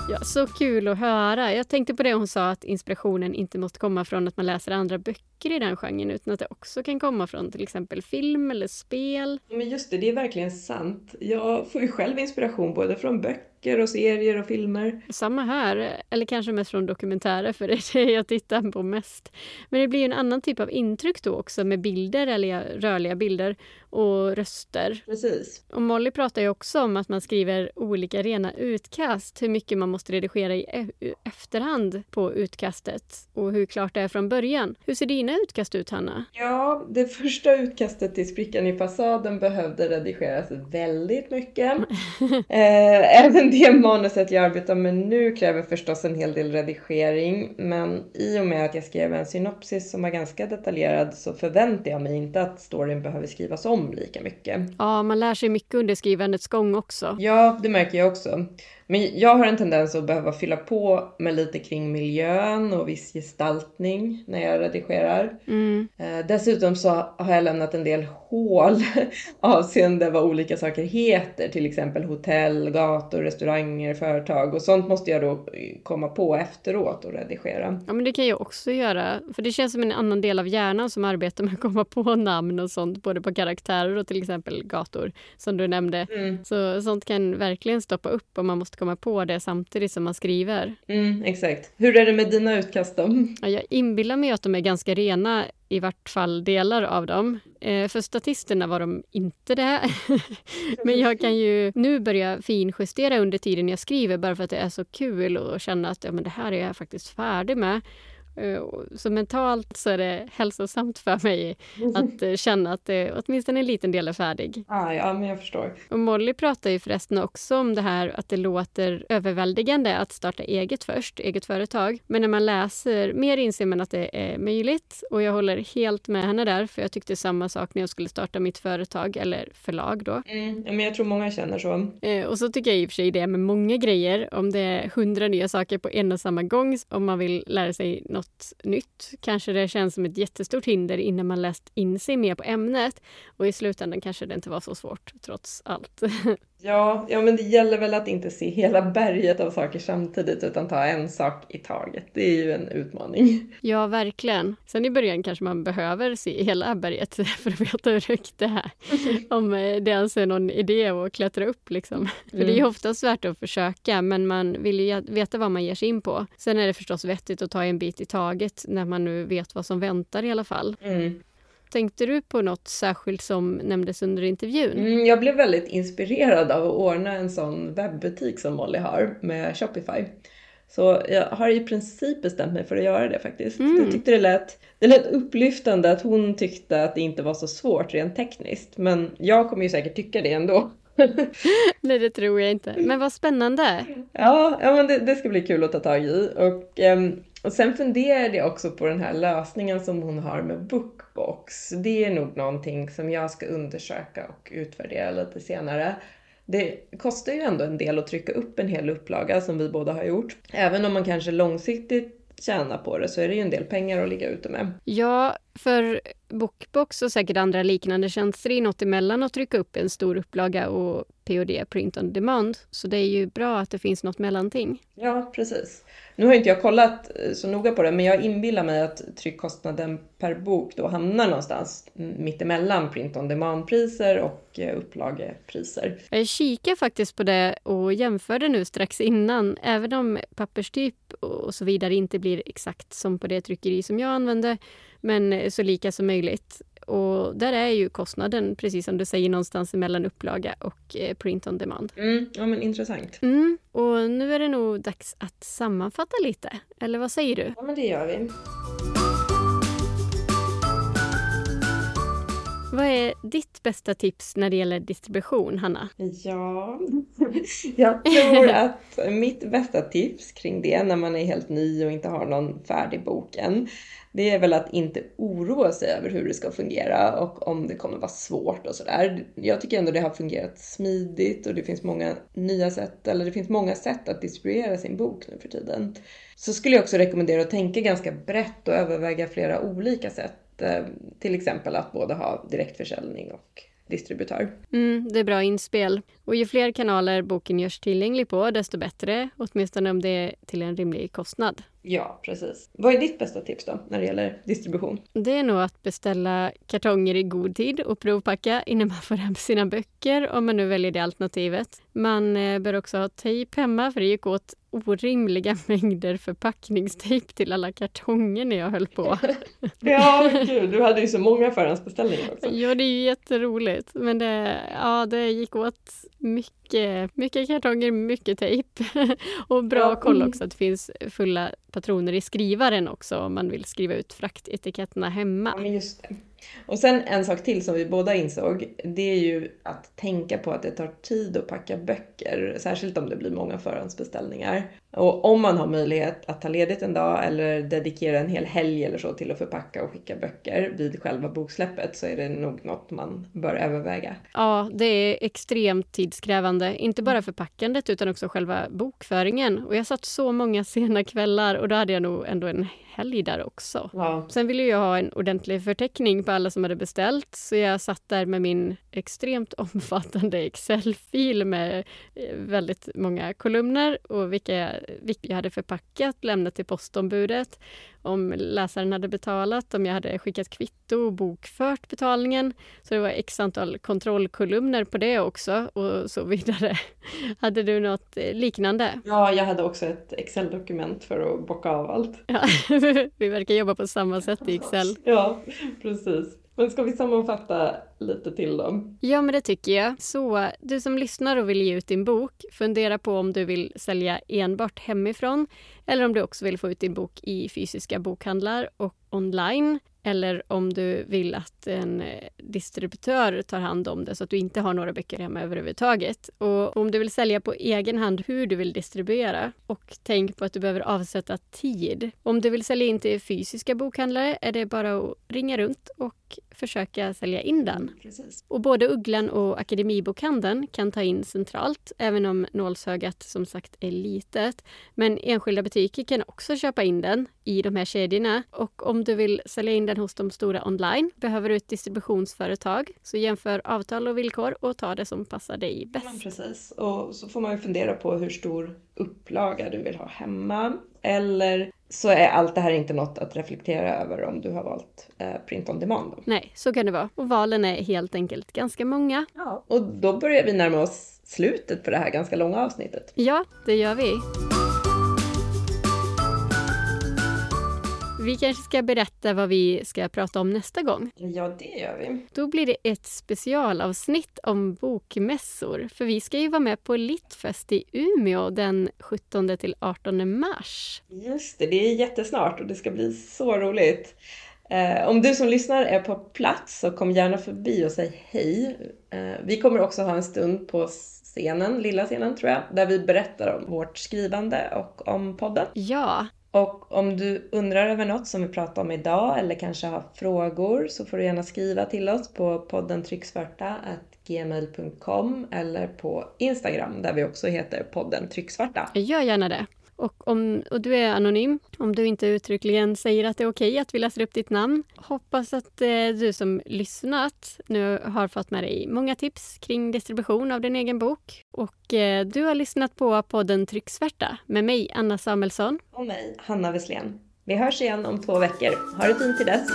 Ja, så kul att höra. Jag tänkte på det hon sa att inspirationen inte måste komma från att man läser andra böcker i den genren utan att det också kan komma från till exempel film eller spel. Men just det, det är verkligen sant. Jag får ju själv inspiration både från böcker och serier och filmer. Samma här, eller kanske mest från dokumentärer för det är det jag tittar på mest. Men det blir ju en annan typ av intryck då också med bilder eller rörliga bilder och röster. Precis. Och Molly pratar ju också om att man skriver olika rena utkast, hur mycket man måste redigera i e- efterhand på utkastet och hur klart det är från början. Hur ser dina utkast ut, Hanna? Ja, det första utkastet till Sprickan i fasaden behövde redigeras väldigt mycket. eh, även det manuset jag arbetar med nu kräver förstås en hel del redigering, men i och med att jag skrev en synopsis som var ganska detaljerad så förväntar jag mig inte att storyn behöver skrivas om lika mycket. Ja, man lär sig mycket under skrivandets gång också. Ja, det märker jag också. Men jag har en tendens att behöva fylla på med lite kring miljön och viss gestaltning när jag redigerar. Mm. Eh, dessutom så har jag lämnat en del hål avseende vad olika saker heter, till exempel hotell, gator, restauranger, företag och sånt måste jag då komma på efteråt och redigera. Ja, men det kan jag också göra, för det känns som en annan del av hjärnan som arbetar med att komma på namn och sånt, både på karaktärer och till exempel gator, som du nämnde. Mm. Så sånt kan verkligen stoppa upp om man måste komma på det samtidigt som man skriver. Mm, exakt. Hur är det med dina utkast då? Ja, jag inbillar mig att de är ganska rena, i vart fall delar av dem. Eh, för statisterna var de inte det. Men jag kan ju nu börja finjustera under tiden jag skriver bara för att det är så kul och känna att ja, men det här är jag faktiskt färdig med. Eh, så mentalt så är det hälsosamt för mig att eh, känna att det, åtminstone en liten del är färdig. Ah, ja, men jag förstår. Och Molly pratar ju förresten också om det här att det låter överväldigande att starta eget först, eget företag. Men när man läser mer inser man att det är möjligt och jag håller helt med henne där för jag tyckte samma sak när jag skulle starta mitt företag eller förlag då. Mm, men jag tror många känner så. Eh, och så tycker jag i och för sig det med många grejer. Om det är hundra nya saker på en och samma gång, om man vill lära sig något något nytt. Kanske det känns som ett jättestort hinder innan man läst in sig mer på ämnet och i slutändan kanske det inte var så svårt trots allt. Ja, ja, men det gäller väl att inte se hela berget av saker samtidigt utan ta en sak i taget. Det är ju en utmaning. Ja, verkligen. Sen i början kanske man behöver se hela berget för att veta hur högt det är. Om eh, det ens är någon idé att klättra upp liksom. För det är ju mm. ofta värt att försöka men man vill ju veta vad man ger sig in på. Sen är det förstås vettigt att ta en bit i taget när man nu vet vad som väntar i alla fall. Mm. Tänkte du på något särskilt som nämndes under intervjun? Mm, jag blev väldigt inspirerad av att ordna en sån webbutik som Molly har med Shopify. Så jag har i princip bestämt mig för att göra det faktiskt. Mm. Jag tyckte det lät, det lät upplyftande att hon tyckte att det inte var så svårt rent tekniskt. Men jag kommer ju säkert tycka det ändå. Nej, det tror jag inte. Men vad spännande! Ja, ja men det, det ska bli kul att ta tag i. Och, um, och sen funderade jag också på den här lösningen som hon har med Bookbox. Det är nog någonting som jag ska undersöka och utvärdera lite senare. Det kostar ju ändå en del att trycka upp en hel upplaga som vi båda har gjort. Även om man kanske långsiktigt tjänar på det så är det ju en del pengar att ligga ute med. Ja, för Bookbox och säkert andra liknande tjänster är något emellan att trycka upp en stor upplaga och POD, print on demand. Så det är ju bra att det finns något mellanting. Ja, precis. Nu har inte jag kollat eh, så noga på det, men jag inbillar mig att tryckkostnaden per bok då hamnar någonstans mittemellan print on demand-priser och eh, upplagepriser. Jag kikar faktiskt på det och jämförde nu strax innan. Även om papperstyp och så vidare inte blir exakt som på det tryckeri som jag använde, men så lika som möjligt. Och där är ju kostnaden, precis som du säger, någonstans mellan upplaga och eh, print on demand. Mm, ja, men intressant. Mm, och nu är det nog dags att sammanfatta lite. Eller vad säger du? Ja, men det gör vi. Vad är ditt bästa tips när det gäller distribution, Hanna? Ja, jag tror att mitt bästa tips kring det när man är helt ny och inte har någon färdig bok än, det är väl att inte oroa sig över hur det ska fungera och om det kommer vara svårt och sådär. Jag tycker ändå det har fungerat smidigt och det finns många nya sätt, eller det finns många sätt att distribuera sin bok nu för tiden. Så skulle jag också rekommendera att tänka ganska brett och överväga flera olika sätt. Eh, till exempel att både ha direktförsäljning och distributör. Mm, det är bra inspel. Och ju fler kanaler boken görs tillgänglig på, desto bättre. Åtminstone om det är till en rimlig kostnad. Ja, precis. Vad är ditt bästa tips då när det gäller distribution? Det är nog att beställa kartonger i god tid och provpacka innan man får hem sina böcker, om man nu väljer det alternativet. Man eh, bör också ha tejp hemma, för det gick åt orimliga mängder förpackningstejp till alla kartonger när jag höll på. ja, gud, du hade ju så många förhandsbeställningar också. Ja, det är ju jätteroligt. Men det, ja, det gick åt mycket, mycket kartonger, mycket tejp. och bra ja. koll också att det finns fulla patroner i skrivaren också om man vill skriva ut fraktetiketterna hemma. Ja, men just det. Och sen en sak till som vi båda insåg, det är ju att tänka på att det tar tid att packa böcker, särskilt om det blir många förhandsbeställningar. Och om man har möjlighet att ta ledigt en dag eller dedikera en hel helg eller så till att förpacka och skicka böcker vid själva boksläppet så är det nog något man bör överväga. Ja, det är extremt tidskrävande. Inte bara förpackandet utan också själva bokföringen. Och jag satt så många sena kvällar och då hade jag nog ändå en helg där också. Ja. Sen ville jag ha en ordentlig förteckning på alla som hade beställt så jag satt där med min extremt omfattande Excel-fil med eh, väldigt många kolumner och vilka, vilka jag hade förpackat, lämnat till postombudet om läsaren hade betalat, om jag hade skickat kvitto och bokfört betalningen. Så det var x antal kontrollkolumner på det också och så vidare. Hade du något eh, liknande? Ja, jag hade också ett Excel-dokument för att bocka av allt. Ja, vi verkar jobba på samma sätt i Excel. Ja, precis. Men ska vi sammanfatta lite till då? Ja, men det tycker jag. Så du som lyssnar och vill ge ut din bok, fundera på om du vill sälja enbart hemifrån eller om du också vill få ut din bok i fysiska bokhandlar och online eller om du vill att en eh, distributör tar hand om det så att du inte har några böcker hemma överhuvudtaget. Och om du vill sälja på egen hand hur du vill distribuera och tänk på att du behöver avsätta tid. Om du vill sälja in till fysiska bokhandlare är det bara att ringa runt och försöka sälja in den. Precis. Och både Ugglan och Akademibokhandeln kan ta in centralt, även om nålsögat som sagt är litet. Men enskilda butiker kan också köpa in den i de här kedjorna. Och om du vill sälja in den hos de stora online behöver du ett distributionsföretag. Så jämför avtal och villkor och ta det som passar dig bäst. Ja, precis. Och så får man ju fundera på hur stor upplaga du vill ha hemma. Eller så är allt det här inte något att reflektera över om du har valt eh, print on demand. Då. Nej, så kan det vara. Och valen är helt enkelt ganska många. Ja, och då börjar vi närma oss slutet på det här ganska långa avsnittet. Ja, det gör vi. Vi kanske ska berätta vad vi ska prata om nästa gång. Ja, det gör vi. Då blir det ett specialavsnitt om bokmässor. För vi ska ju vara med på Littfest i Umeå den 17 till 18 mars. Just det, det är jättesnart och det ska bli så roligt. Eh, om du som lyssnar är på plats så kom gärna förbi och säg hej. Eh, vi kommer också ha en stund på scenen, lilla scenen tror jag, där vi berättar om vårt skrivande och om podden. Ja, och om du undrar över något som vi pratar om idag eller kanske har frågor så får du gärna skriva till oss på podden trycksvarta.gmail.com eller på Instagram där vi också heter podden trycksvarta. Gör gärna det. Och, om, och du är anonym, om du inte uttryckligen säger att det är okej att vi läser upp ditt namn. Hoppas att eh, du som lyssnat nu har fått med dig många tips kring distribution av din egen bok. Och eh, du har lyssnat på podden Trycksvärta med mig, Anna Samuelsson. Och mig, Hanna Wesslén. Vi hörs igen om två veckor. Ha det fint till dess.